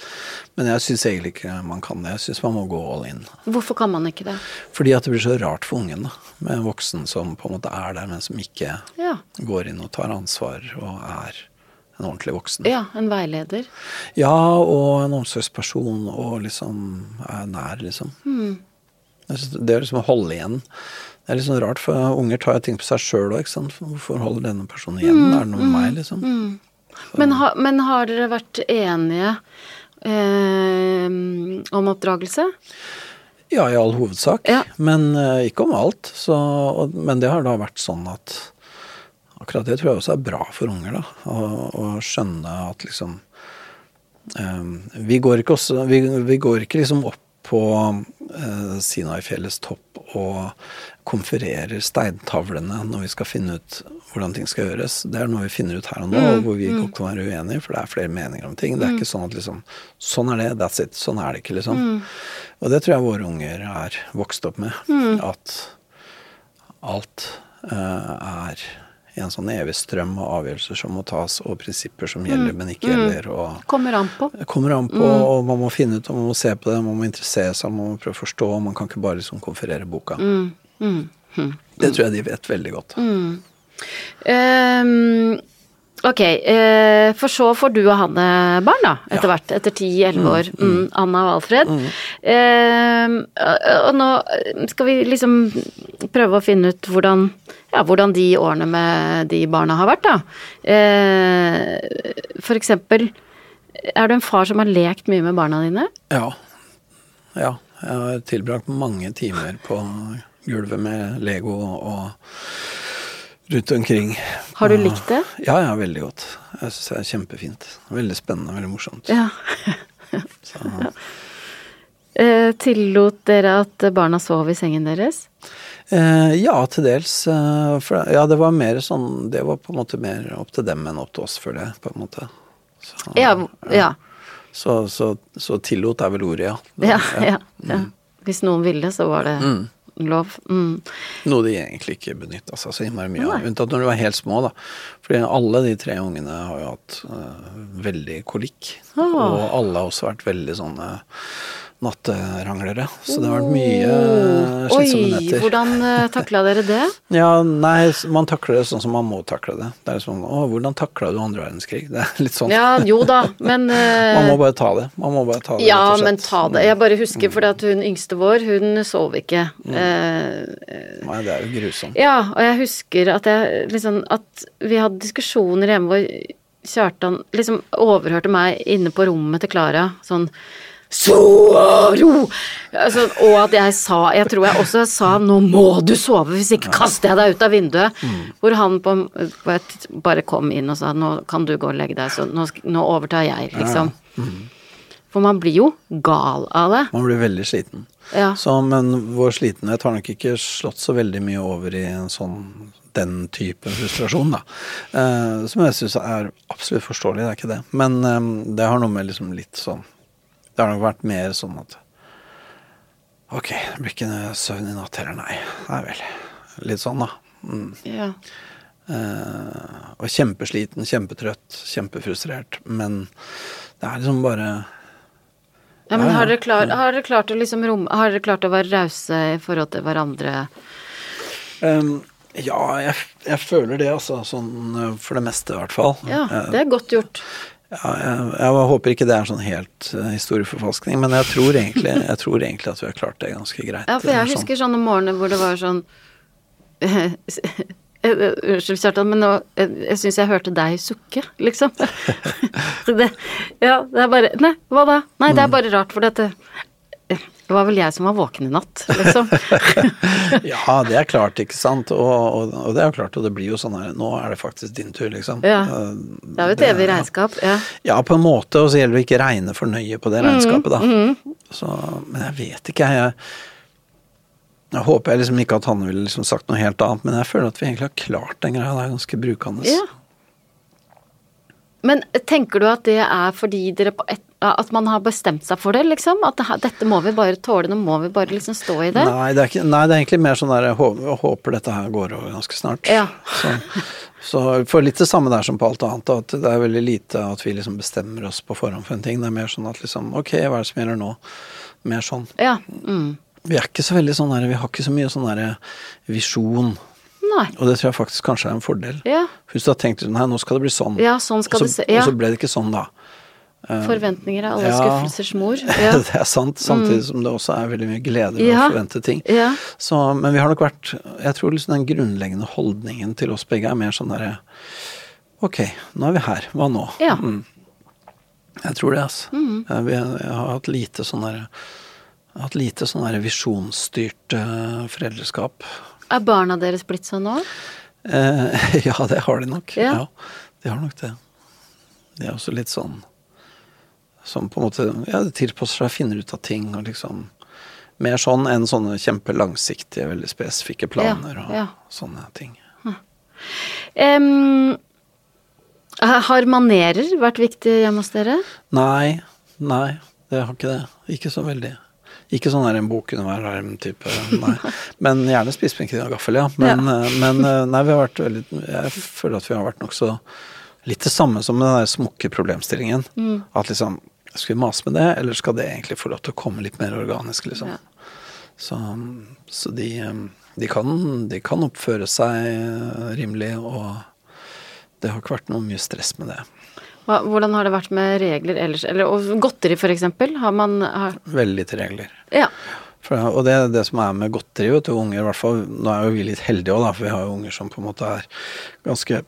B: Men jeg syns egentlig ikke man kan det. Jeg syns man må gå all in.
A: Hvorfor kan man ikke det?
B: Fordi at det blir så rart for ungen, da. Med en voksen som på en måte er der, men som ikke
A: Ja.
B: går inn og tar ansvar og er en ordentlig voksen.
A: Ja, en veileder.
B: Ja, og en omsorgsperson og liksom er nær, liksom. Synes Det er liksom å holde igjen. Det er litt sånn rart, for unger tar jo ting på seg sjøl òg. Hvorfor holder denne personen igjen? Er det noe med meg, liksom?
A: Men, ha, men har dere vært enige eh, om oppdragelse?
B: Ja, i all hovedsak.
A: Ja.
B: Men eh, ikke om alt. Så, og, men det har da vært sånn at akkurat det tror jeg også er bra for unger, da. Å, å skjønne at liksom eh, vi, går ikke også, vi, vi går ikke liksom opp på eh, Sinai-fjellets topp og konfererer steintavlene når vi skal finne ut hvordan ting skal gjøres. Det er noe vi finner ut her og nå,
A: Mm,
B: hvor vi godt kan være uenige, for det er flere meninger om ting. Det er ikke sånn at liksom Sånn er det, that's it. Sånn er det ikke, liksom.
A: Mm.
B: Og det tror jeg våre unger er vokst opp med.
A: Mm.
B: At alt eh, er i en sånn evig strøm av avgjørelser som må tas, og prinsipper som gjelder, men ikke gjelder. og
A: Kommer an på.
B: kommer an på,
A: Mm.
B: og man må finne ut, og man må se på det, man må interessere seg, man må prøve å forstå, og man kan ikke bare liksom konferere boka.
A: Mm.
B: Det tror jeg de vet veldig godt.
A: Um, ok, eh, for så får du og Hanne barn, da, etter
B: Ja.
A: hvert. Etter 10-11 år. Mm, Anna og Alfred. Og og nå skal vi liksom prøve å finne ut hvordan, ja, hvordan de årene med de barna har vært, da. Eh, for eksempel, er du en far som har lekt mye med barna dine?
B: Ja. ja. Jeg har tilbrakt mange timer på gulvet med Lego og rundt omkring.
A: Har du likt det?
B: Ja, ja, veldig godt. Jeg syns det er kjempefint. Veldig spennende, veldig morsomt.
A: Ja.
B: Så,
A: Eh, tillot dere at barna sov i sengen deres?
B: Eh, ja, til dels. Eh, for, ja, det var mer sånn Det var på en måte mer opp til dem enn opp til oss, føler jeg, på en måte. Så,
A: Ja. ja.
B: Så, så, så tillot er vel ordet, ja.
A: Ja, ja, ja. Hvis noen ville, så var det lov. Mm.
B: Noe de egentlig ikke benytta seg så innmari mye av. Unntatt når de var helt små, da. Fordi alle de tre ungene har jo hatt uh, veldig kolikk. Og alle har også vært veldig sånne natteranglere. Så det har vært mye øh, slitsomme
A: Oi, hvordan uh, takla dere det?
B: Ja, nei, man takler det sånn som man må takle det. Det er sånn Å, hvordan takla du andre verdenskrig? Det er litt sånn.
A: Ja, jo da, men eh,
B: Man må bare ta det. Man må bare ta det,
A: Ja, men ta det. Jeg bare husker fordi at hun yngste vår, hun sov ikke. Eh,
B: Nei, det er jo grusomt.
A: ja, og jeg husker at jeg liksom At vi hadde diskusjoner hjemme hvor Kjartan liksom overhørte meg inne på rommet til Klara sånn Soro! Altså, og at jeg sa Jeg tror jeg også sa 'nå må du sove, hvis ikke kaster jeg deg ut av vinduet'. Hvor han på, på et, bare kom inn og sa 'nå kan du gå og legge deg', så nå, nå overtar jeg, liksom. For man blir jo gal av det.
B: Man blir veldig sliten.
A: Ja.
B: Så, men vår slitenhet har nok ikke slått så veldig mye over i en sånn den type frustrasjon, da. Eh, som jeg syns er absolutt forståelig, det er ikke det. Men eh, det har noe med liksom litt sånn Det har nok vært mer sånn at Ok, det blir ikke noe søvn i natt heller, nei. Nei vel. Litt sånn, da. Mm.
A: Ja.
B: Uh, og kjempesliten, kjempetrøtt, kjempefrustrert. Men det er liksom bare
A: Ja, men
B: Ja,
A: har dere, klar, har dere klart å liksom rom, Har dere klart å være rause i forhold til hverandre?
B: Um, ja, jeg, jeg føler det, altså. Sånn uh, for det meste, i hvert fall.
A: Ja,
B: Eh,
A: det er godt gjort.
B: Ja, jeg, jeg håper ikke det er sånn helt uh, historieforfalskning, men jeg tror, egentlig, jeg tror egentlig at vi har klart det ganske greit.
A: Ja, for jeg
B: Sånn.
A: husker sånne morgener hvor det var sånn Unnskyld, Kjartan, men nå Jeg, jeg syns jeg hørte deg sukke, liksom. det, ja, det er bare Nei, hva da? Nei, det er
B: Mm.
A: bare rart, for dette Det var vel jeg som var våken i natt, liksom.
B: Ja, det er klart, ikke sant. Og, og, og det er jo klart, og det blir jo sånn her Nå er det faktisk din tur, liksom.
A: Ja.
B: Uh,
A: Det er jo et evig regnskap. Ja.
B: Ja, på en måte, og så gjelder det å ikke regne for nøye på det regnskapet, da.
A: Mm,
B: Så, men jeg vet ikke, jeg. Jeg håper jeg liksom ikke at han ville liksom sagt noe helt annet, men jeg føler at vi egentlig har klart den greia. Det er ganske brukende.
A: Ja. Men tenker du at det er fordi dere på et, At man har bestemt seg for det, liksom? At det, dette må vi bare tåle, nå må vi bare liksom stå i det?
B: Nei, det er ikke, nei, det er egentlig mer sånn der jeg håper, dette her går over ganske snart.
A: Ja.
B: Så, så for litt det samme der som på alt annet, at det er veldig lite at vi liksom bestemmer oss på forhånd for en ting. Det er mer sånn at liksom ok, hva er det som gjelder nå? Mer sånn.
A: Ja. Mm.
B: Vi er ikke så veldig sånn der, vi har ikke så mye sånn derre visjon.
A: Nei.
B: Og det tror jeg faktisk kanskje er en fordel.
A: Ja.
B: Hvis du har tenkt nei, nå skal det bli sånn.
A: Ja, sånn skal
B: og, så,
A: det se- ja.
B: og så ble det ikke sånn, da.
A: Forventninger er alle
B: Ja.
A: skuffelsers mor. Ja.
B: det er sant, samtidig som det også er veldig mye glede ved
A: Ja.
B: å forvente ting.
A: Ja.
B: Så, men vi har nok vært Jeg tror liksom den grunnleggende holdningen til oss begge er mer sånn derre Ok, nå er vi her. Hva nå?
A: Ja.
B: Mm. Jeg tror det, altså. Jeg, vi, har hatt lite sånn derre hatt lite sånn der visjonsstyrt uh, foreldreskap.
A: Er barna deres blitt sånn nå?
B: Eh, ja, det har de nok.
A: Ja.
B: Ja. de har nok det. De er også litt sånn Som på en måte Ja, tilpasser seg, finner ut av ting og liksom Mer sånn enn sånne kjempelangsiktige, veldig spesifikke planer og
A: ja.
B: sånne ting.
A: Em, har manerer vært viktig hjemme hos dere?
B: Nei, nei, det har ikke det. Ikke så veldig. Ikke sånn der en bok under hver arm-type, nei. Men gjerne spisepinken og gaffel, ja. Men, ja. men eh, nei, vi har vært veldig Jeg føler at vi har vært nokså litt det samme som med den der smukke problemstillingen. At liksom Skal vi mase med det, eller skal det egentlig få lov til å komme litt mer organisk, liksom?
A: Ja.
B: Så, så de, eh, de, kan, de kan oppføre seg eh, rimelig, og det har ikke vært noe mye stress med det.
A: Hvordan har det vært med regler ellers? Eller og godteri, eksempel? Har man har,
B: Veldig lite regler.
A: Ja.
B: For, og det, det som er med godteri, til unger i hvert fall Nå er jo vi litt heldige òg, for vi har jo unger som på en måte er ganske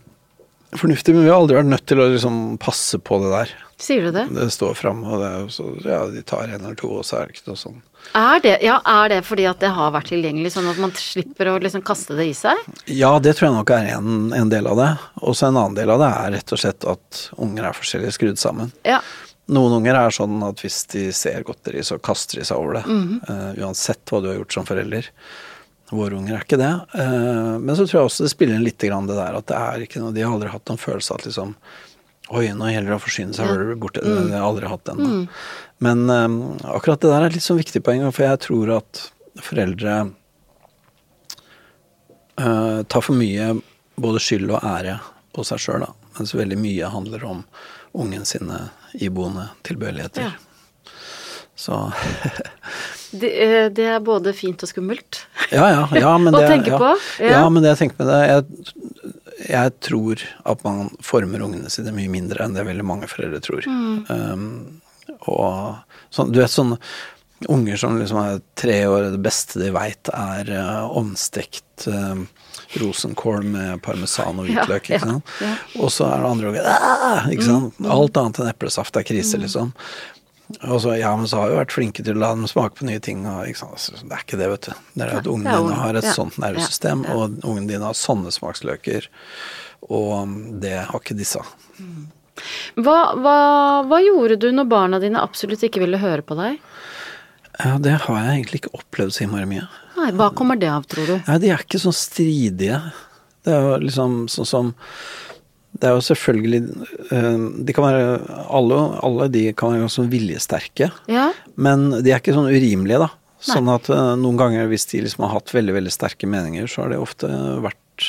B: fornuftige, men vi har aldri vært nødt til å liksom passe på det der.
A: Sier du det?
B: Det står fram, og det så Ja, de tar en eller to, og så er det ikke noe sånn.
A: Er det, ja, er det fordi at det har vært tilgjengelig, sånn at man slipper å liksom kaste det i seg?
B: Ja, det tror jeg nok er en, en del av det. Og så en annen del av det er rett og slett at unger er forskjellig skrudd sammen.
A: Ja.
B: Noen unger er sånn at hvis de ser godteri, så kaster de seg over det. eh, uansett hva du har gjort som forelder. Våre unger er ikke det. Eh, men så tror jeg også det spiller inn litt det der at det er ikke noe De har aldri hatt noen følelse av at liksom Oi, nå gjelder det å forsyne seg hører du borte mm. Jeg har aldri hatt ennå. Men eh, akkurat det der er et litt sånn viktig poeng, for jeg tror at foreldre uh, tar for mye både skyld og ære på seg sjøl, mens veldig mye handler om ungen sine iboende tilbøyeligheter.
A: Ja.
B: Så
A: Det, eh, det er både fint og skummelt.
B: Ja, ja. ja men
A: Å
B: det,
A: tenke
B: ja,
A: på, ja.
B: Ja. men det jeg tenker med det jeg, jeg tror at man former ungene sine mye mindre enn det veldig mange foreldre tror.
A: Mm.
B: Um, og sånn, du vet sånne unger som liksom er tre år, det beste de veit er uh, omstekt uh, rosenkål med parmesan og hvitløk,
A: ja,
B: ikke sant.
A: ja.
B: Og så er det andre unger «Ah!» ikke sant. Alt annet enn eplesaft er
A: Mm.
B: krise, liksom. Og så, ja, men så har vi vært flinke til å la dem smake på nye ting. Og? Altså, det er ikke det, vet du. Det er at
A: ungen
B: dine har et sånt nervesystem, og ungene dine har sånne smaksløker. Og det har ikke disse.
A: Hva, hva, hva gjorde du når barna dine absolutt ikke ville høre på deg?
B: Ja, det har jeg egentlig ikke opplevd så innmari mye.
A: Nei, hva kommer det av, tror du?
B: Nei, de er ikke sånn stridige. Det er jo liksom sånn som Det er jo selvfølgelig eh, De kan være Alle, alle de kan være ganske viljesterke.
A: Ja,
B: Men de er ikke sånn urimelige, da. Sånn at eh, noen ganger hvis de liksom har hatt veldig veldig sterke meninger, så har det ofte vært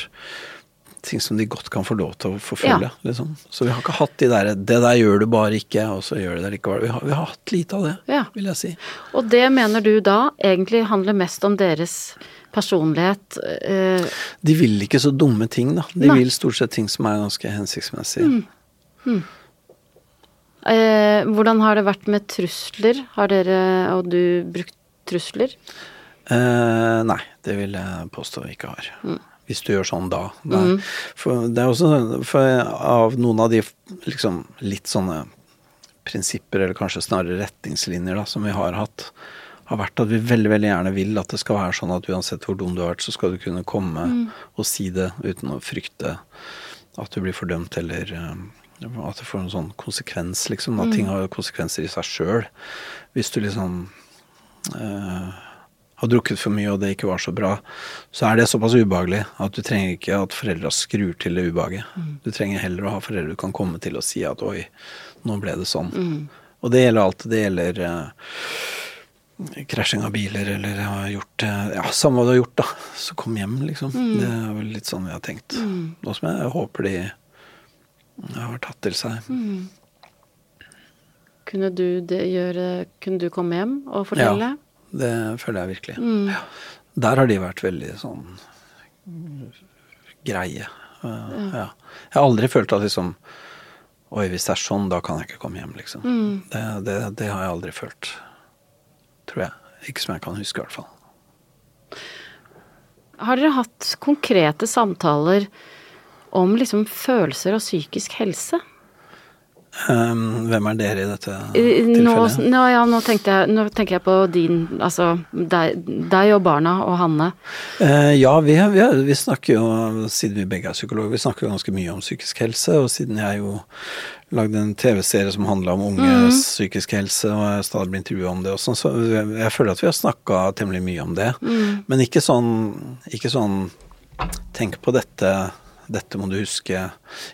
B: ting som de godt kan få lov til å forfølge.
A: Ja.
B: Liksom. Så vi har ikke hatt de der 'det der gjør du bare ikke', og så gjør du det likevel. Vi har, vi har hatt lite av det,
A: Ja.
B: vil jeg si.
A: og det mener du da egentlig handler mest om deres personlighet? eh,
B: De vil ikke så dumme ting, da. De
A: Nei.
B: vil stort sett ting som er ganske hensiktsmessige.
A: eh, hvordan har det vært med trusler? Har dere og du brukt trusler?
B: Eh, nei, det vil jeg påstå vi ikke har.
A: Mm.
B: Hvis du gjør sånn da. Nei. For det er også sånn- for av noen av de liksom litt sånne prinsipper, eller kanskje snarere retningslinjer, da, som vi har hatt, har vært at vi veldig veldig gjerne vil at det skal være sånn at uansett hvor dum du har vært, så skal du kunne komme
A: Mm.
B: og si det uten å frykte at du blir fordømt, eller eh, at det får en sånn konsekvens, liksom. At ting har konsekvenser i seg sjøl. Hvis du liksom eh, har drukket for mye og det ikke var så bra, så er det såpass ubehagelig at du trenger ikke at foreldra skrur til det ubehaget. Du trenger heller å ha foreldre du kan komme til og si at oi, nå ble det sånn. Og det gjelder alt. Det gjelder eh, krasjing av biler eller har gjort eh, Ja, samme hva du har gjort, da. Så kom hjem, liksom. Det er vel litt sånn vi har tenkt. Noe som jeg håper de har tatt til seg.
A: Kunne du, det gjøre, kunne du komme hjem og fortelle?
B: Ja, det føler jeg virkelig. Ja. Der har de vært veldig sånn greie. Uh, ja. Jeg har aldri følt at liksom Oi, hvis det er sånn, da kan jeg ikke komme hjem, liksom. Det, det, det har jeg aldri følt. Tror jeg. Ikke som jeg kan huske, i hvert fall.
A: Har dere hatt konkrete samtaler om liksom følelser og psykisk helse?
B: Um, hvem er dere i dette
A: tilfellet? Nå, nå, ja, nå, jeg, nå tenker jeg på din Altså deg, deg og barna og Hanne.
B: Uh, ja, vi, vi, vi snakker jo, siden vi begge er psykologer, vi snakker jo ganske mye om psykisk helse. Og siden jeg jo lagde en TV-serie som handla om unges psykisk helse, og jeg stadig blir intervjua om det også, så jeg, jeg føler at vi har snakka temmelig mye om det. Men ikke sånn, ikke sånn Tenk på dette. Dette må du huske.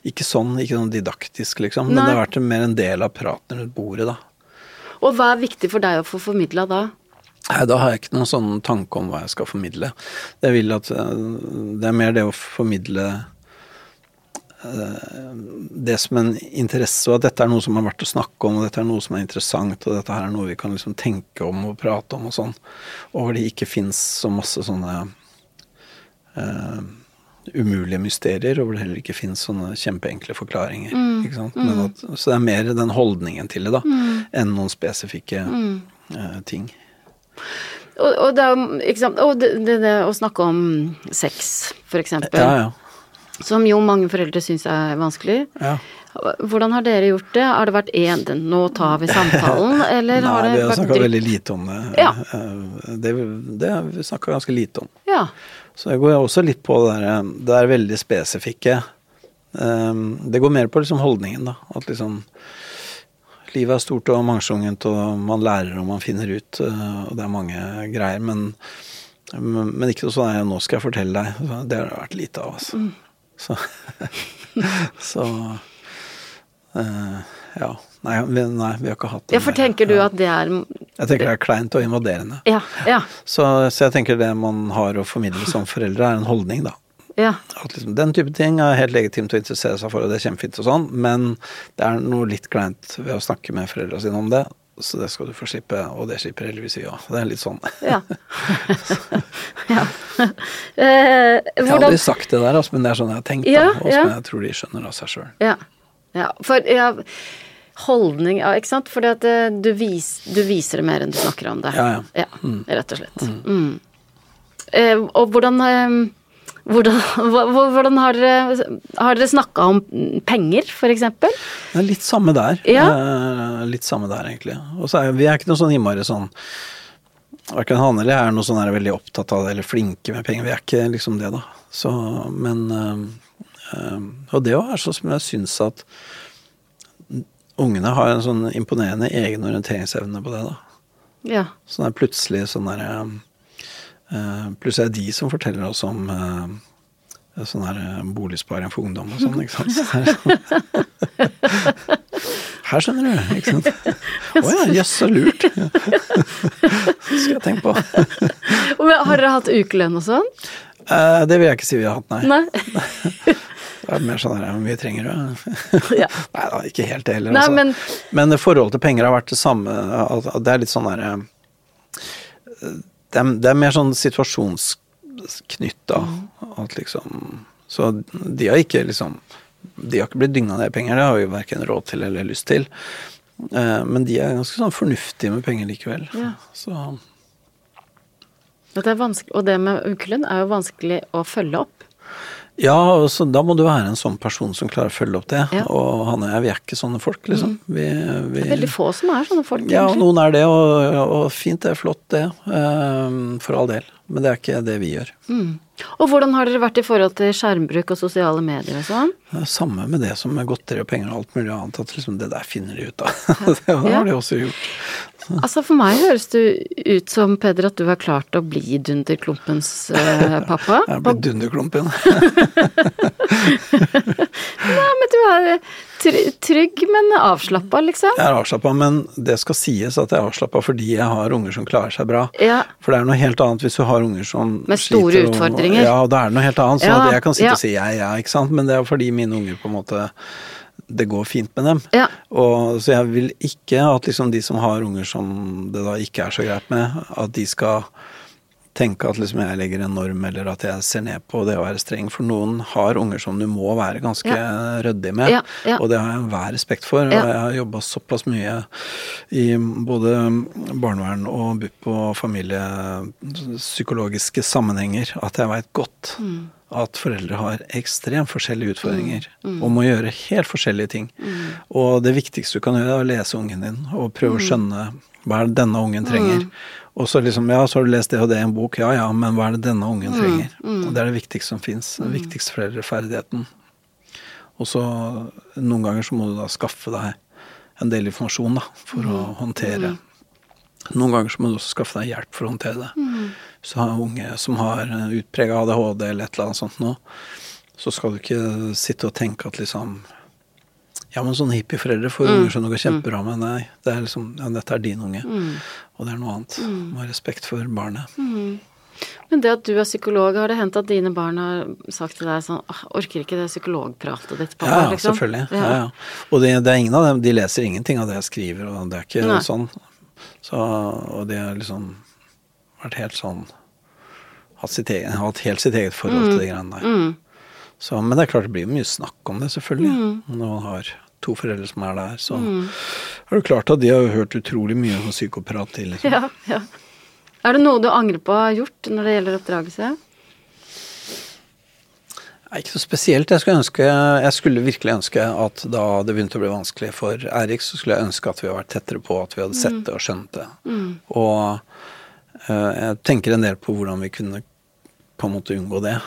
B: Ikke sånn, ikke sånn didaktisk, liksom. Men det har vært mer en del av praten rundt bordet, da.
A: Og hva er viktig for deg å få formidla da?
B: Nei, da har jeg ikke noen sånn tanke om hva jeg skal formidle. Jeg vil at eh, Det er mer det å formidle eh, det som en interesse, og at dette er noe som er verdt å snakke om, og dette er noe som er interessant, og dette her er noe vi kan liksom tenke om og prate om og sånn. Og hvor det ikke fins så masse sånne eh, umulige mysterier, og hvor det heller ikke fins sånne kjempeenkle forklaringer. Sant? Men at, så det er mer den holdningen til det, da, enn noen spesifikke uh, ting.
A: Og, og, det, og det, det, det å snakke om sex, for eksempel.
B: Ja, ja.
A: Som jo mange foreldre syns er vanskelig.
B: ja.
A: Hvordan har dere gjort det? Har det vært én 'nå tar vi samtalen', eller
B: Nei,
A: har det
B: vi har
A: vært
B: snakka veldig lite om det.
A: Ja.
B: Eh, Det, det har vi snakka ganske lite om.
A: Ja.
B: Så jeg går også litt på det der, det er veldig spesifikke. um, Det går mer på liksom holdningen, da. At liksom Livet er stort og mangslungent, og man lærer og man finner ut, eh, og det er mange greier. Men, men ikke noe sånn 'nå skal jeg fortelle deg'. Det har det vært lite av, altså.
A: Mm.
B: Så, så uh, ja. Nei vi, nei, vi har ikke hatt det.
A: ja, for tenker du at det er
B: Jeg tenker det er kleint og invaderende.
A: Ja. Ja.
B: Så, så jeg tenker det man har å formidle som foreldre, er en holdning, da.
A: ja.
B: At liksom, den type ting er helt legitimt å interessere seg for, og det er kjempefint og sånn, men det er noe litt kleint ved å snakke med foreldra sine om det. Så det skal du få slippe, og det slipper heldigvis vi òg. Det er litt sånn.
A: Ja. ja. Eh,
B: Jeg har
A: hvordan
B: aldri sagt det der, altså, men det er sånn jeg har tenkt,
A: Ja,
B: da, og som jeg tror de skjønner av seg sjøl.
A: Ja. ja. For ja, holdning, ja, ikke sant? Fordi at eh, du, vis, du viser det mer enn du snakker om det.
B: Ja, ja.
A: Ja, Rett og slett. Mm. Eh, og hvordan eh, hvordan, hvordan har dere, har dere snakka om penger,
B: er litt samme der.
A: Ja.
B: Eh, litt samme der, egentlig. Og så er vi er ikke noe sånn innmari sånn Verken han eller jeg er noe sånn er veldig opptatt av det, eller flinke med penger. Vi er ikke liksom det, da. Så, men øh, Og det òg er sånn som jeg syns at ungene har en sånn imponerende egen orienteringsevne på det, da.
A: Ja.
B: Sånn er plutselig sånn derre uh, Plutselig er det de som forteller oss om uh, sånn her eh, boligsparing for ungdom og sånn, ikke sant. Så det sånn- Her skjønner du, ikke sant. Å ja, jøss, så lurt. Skal jeg tenke på.
A: Har dere hatt ukelønn og sånn?
B: Eh, det vil jeg ikke si vi har hatt, nei.
A: Nei?
B: Det er mer sånn her, om vi trenger det.
A: Ja.
B: Nei da, ikke helt det heller.
A: Nei,
B: altså.
A: men-
B: men forholdet til penger har vært det samme. Det er litt sånn derre det, er- det er mer sånn situasjonsknytta. At liksom Så de har ikke liksom De har ikke blitt dynga ned penger, det har vi verken råd til eller lyst til. Eh, Men de er ganske sånn fornuftige med penger likevel.
A: Ja.
B: Så
A: At det er vanskelig, og det med ukelønn er jo vanskelig å følge opp.
B: Ja, så da må du være en sånn person som klarer å følge opp det.
A: Ja.
B: Og han og jeg, vi er ikke sånne folk, liksom. Vi, vi,
A: Det er veldig få som er sånne folk,
B: Ja,
A: egentlig.
B: noen er det, og, og fint, det er flott det. Um, For all del. Men det er ikke det vi gjør.
A: Og hvordan har dere vært i forhold til skjermbruk og sosiale medier og sånn?
B: Samme med det som med godteri og penger og alt mulig annet. At liksom det der finner de ut av. det har
A: Ja.
B: de også gjort.
A: Altså For meg høres det ut som, Peder, at du har klart å bli Dunderklumpens eh, pappa.
B: Jeg er blitt dunderklumpen.
A: Nei, men du er trygg, men avslappa, liksom.
B: Jeg er avslappa, men det skal sies at jeg er avslappa fordi jeg har unger som klarer seg bra.
A: Ja.
B: For det er noe helt annet hvis du har unger som
A: Med store
B: sliter og-
A: utfordringer.
B: Ja, da er det noe helt annet. Så
A: Ja,
B: at jeg kan sitte
A: ja.
B: og si jeg, ja, ikke sant. Men det er fordi mine unger på en måte Det går fint med dem.
A: Ja.
B: Og, så jeg vil ikke at liksom de som har unger som det da ikke er så greit med, at de skal tenke at liksom jeg legger en norm, eller at jeg ser ned på det å være streng. For noen har unger som du må være ganske
A: Ja.
B: ryddig med,
A: Ja, ja.
B: og det har jeg enhver respekt for. Og jeg har jobba såpass mye i både barnevern og BUP og familiepsykologiske sammenhenger at jeg veit godt at foreldre har ekstremt forskjellige utfordringer og må gjøre helt forskjellige ting. Og det viktigste du kan gjøre, er å lese ungen din og prøve å skjønne hva denne ungen trenger. Og så liksom, ja, så har du lest det og det i en bok, ja ja, men hva er det denne ungen trenger? Og det er det viktigste som fins. Den viktigste foreldreferdigheten. Og så noen ganger så må du da skaffe deg en del informasjon da, for å håndtere. Noen ganger så må du også skaffe deg hjelp for å håndtere det. Så har unge som har utprega ADHD eller et eller annet sånt nå, så skal du ikke sitte og tenke at liksom ja, men sånne hippieforeldre får unger som det går kjempebra med. Nei, det er liksom, ja, dette er din unge, og det er noe annet. Du må ha respekt for barnet.
A: Men det at du er psykolog, har det hendt at dine barn har sagt til deg sånn Orker ikke det psykologpratet ditt, pappa,
B: Ja, ja,
A: liksom?
B: selvfølgelig. Ja. Ja, Og det, det er ingen av dem, de leser ingenting av det jeg skriver, og det er ikke
A: Nei.
B: sånn. Så, og de har liksom vært helt sånn hatt, egen, hatt helt sitt eget forhold til de greiene der. Så, men det er klart det blir mye snakk om det, selvfølgelig. Når man har to foreldre som er der, så er det klart at de har hørt utrolig mye om psykoprat til. Liksom.
A: Ja, ja. Er det noe du angrer på å ha gjort når det gjelder oppdragelse?
B: Nei, ikke så spesielt. Jeg skulle, ønske, jeg skulle virkelig ønske at da det begynte å bli vanskelig for Eirik, så skulle jeg ønske at vi hadde vært tettere på, at vi hadde sett det og skjønt det. Og eh, jeg tenker en del på hvordan vi kunne på en måte unngå det.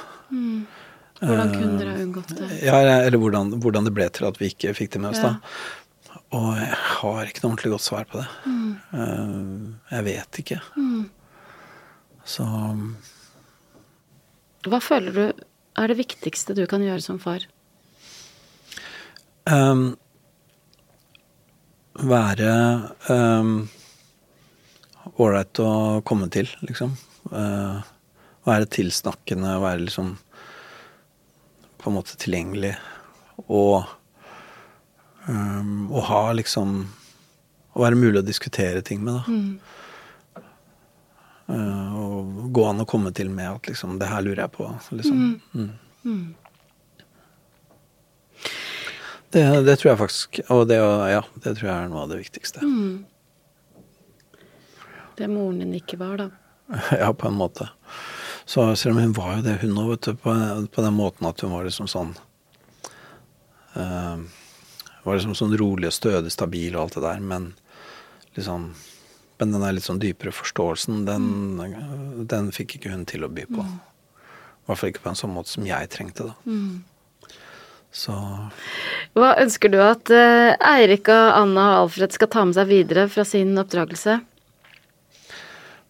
A: Hvordan kunne dere ha unngått det?
B: Ja, eller hvordan, hvordan det ble til at vi ikke fikk det med oss, da. Og jeg har ikke noe ordentlig godt svar på det. Mm. jeg vet ikke. Så
A: Hva føler du er det viktigste du kan gjøre som far?
B: Um, være ålreit um, å komme til, liksom. Uh, være tilsnakkende, være liksom på en måte tilgjengelig. Og um, å ha liksom Å være mulig å diskutere ting med, da. Eh, og gå an å komme til med at liksom Det her lurer jeg på, liksom. Mm. Det, det tror jeg faktisk Og det, ja, det tror jeg er noe av det viktigste.
A: Det moren din ikke var, da.
B: Ja, på en måte. Så selv om hun var jo det, hun òg, på, på den måten at hun var liksom sånn uh, Var liksom sånn rolig og stødig, stabil og alt det der, men liksom Men den der litt sånn dypere forståelsen, den, den fikk ikke hun til å by på. I hvert fall ikke på en sånn måte som jeg trengte, da. Så
A: Hva ønsker du at eh, Eirik og Anna og Alfred skal ta med seg videre fra sin oppdragelse?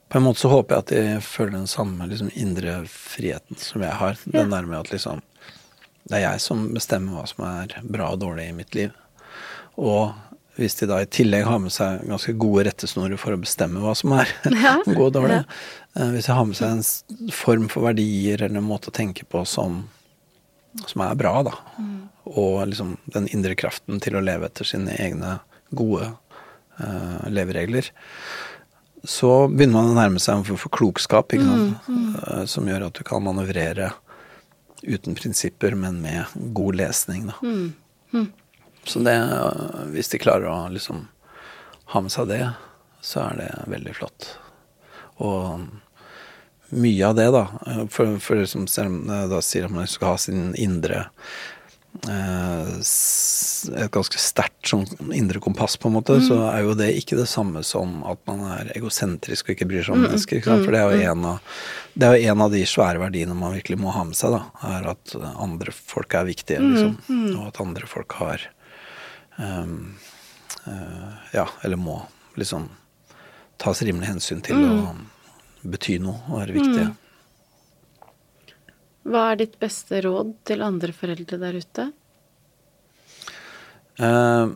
B: På en måte så håper jeg at de føler den samme liksom, indre friheten som jeg har. Den der med at liksom Det er jeg som bestemmer hva som er bra og dårlig i mitt liv. Og hvis de da i tillegg har med seg ganske gode rettesnorer for å bestemme hva som er
A: Ja,
B: god og dårlig
A: ja.
B: eh, Hvis de har med seg en form for verdier eller en måte å tenke på som, som er bra, da, og liksom den indre kraften til å leve etter sine egne gode uh, leveregler, så begynner man å nærme seg en form for klokskap, ikke sant? Eh, som gjør at du kan manøvrere uten prinsipper, men med god lesning, da. Så det, eh, hvis de klarer å liksom ha med seg det, så er det veldig flott. Og mye av det, da, eh, for, for liksom, selv om jeg da sier at man skal ha sin indre eh, et ganske sterkt sånn indre kompass, på en måte, så er jo det ikke det samme som at man er egosentrisk og ikke bryr seg om mennesker. Ikke sant? For det er, jo en av, det er jo en av de svære verdiene man virkelig må ha med seg, da. Er at andre folk er viktige, liksom. Og at andre folk har um, uh, Ja, eller må liksom tas rimelig hensyn til å bety noe og være viktige.
A: Hva er ditt beste råd til andre foreldre der ute?
B: Uh,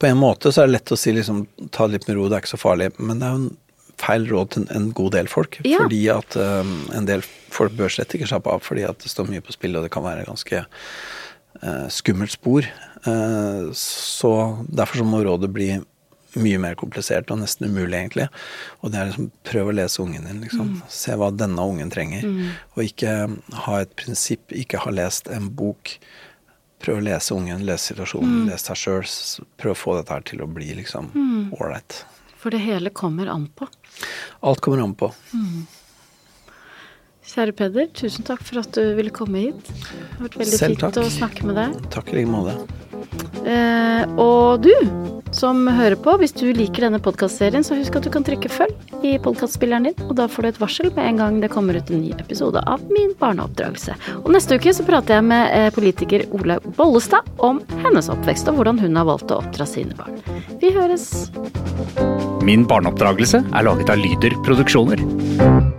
B: på en måte så er det lett å si liksom ta det litt med ro, det er ikke så farlig. Men det er jo en feil råd til en god del folk.
A: Ja.
B: Fordi at eh, en del folk bør slett ikke slappe av fordi at det står mye på spill, og det kan være ganske uh, skummelt spor. Uh, så derfor så må rådet bli mye mer komplisert og nesten umulig, egentlig. Og det er liksom prøv å lese ungen din, liksom. Se hva denne ungen trenger. Og ikke ha et prinsipp, ikke ha lest en bok. Prøv å lese ungen, lese situasjonen, lese deg sjøl. Prøv å få dette her til å bli liksom ålreit.
A: For det hele kommer an på.
B: Alt kommer an på.
A: Kjære Peder, tusen takk for at du ville komme hit. Det har vært veldig fint å snakke med deg.
B: Takk i like måte.
A: Eh, og du som hører på, hvis du liker denne podkastserien, så husk at du kan trykke følg i podkastspilleren din, og da får du et varsel med en gang det kommer ut en ny episode av Min barneoppdragelse. Og neste uke så prater jeg med eh, politiker Olaug Bollestad om hennes oppvekst og hvordan hun har valgt å oppdra sine barn. Vi høres.
E: Min barneoppdragelse er laget av Lyder Produksjoner.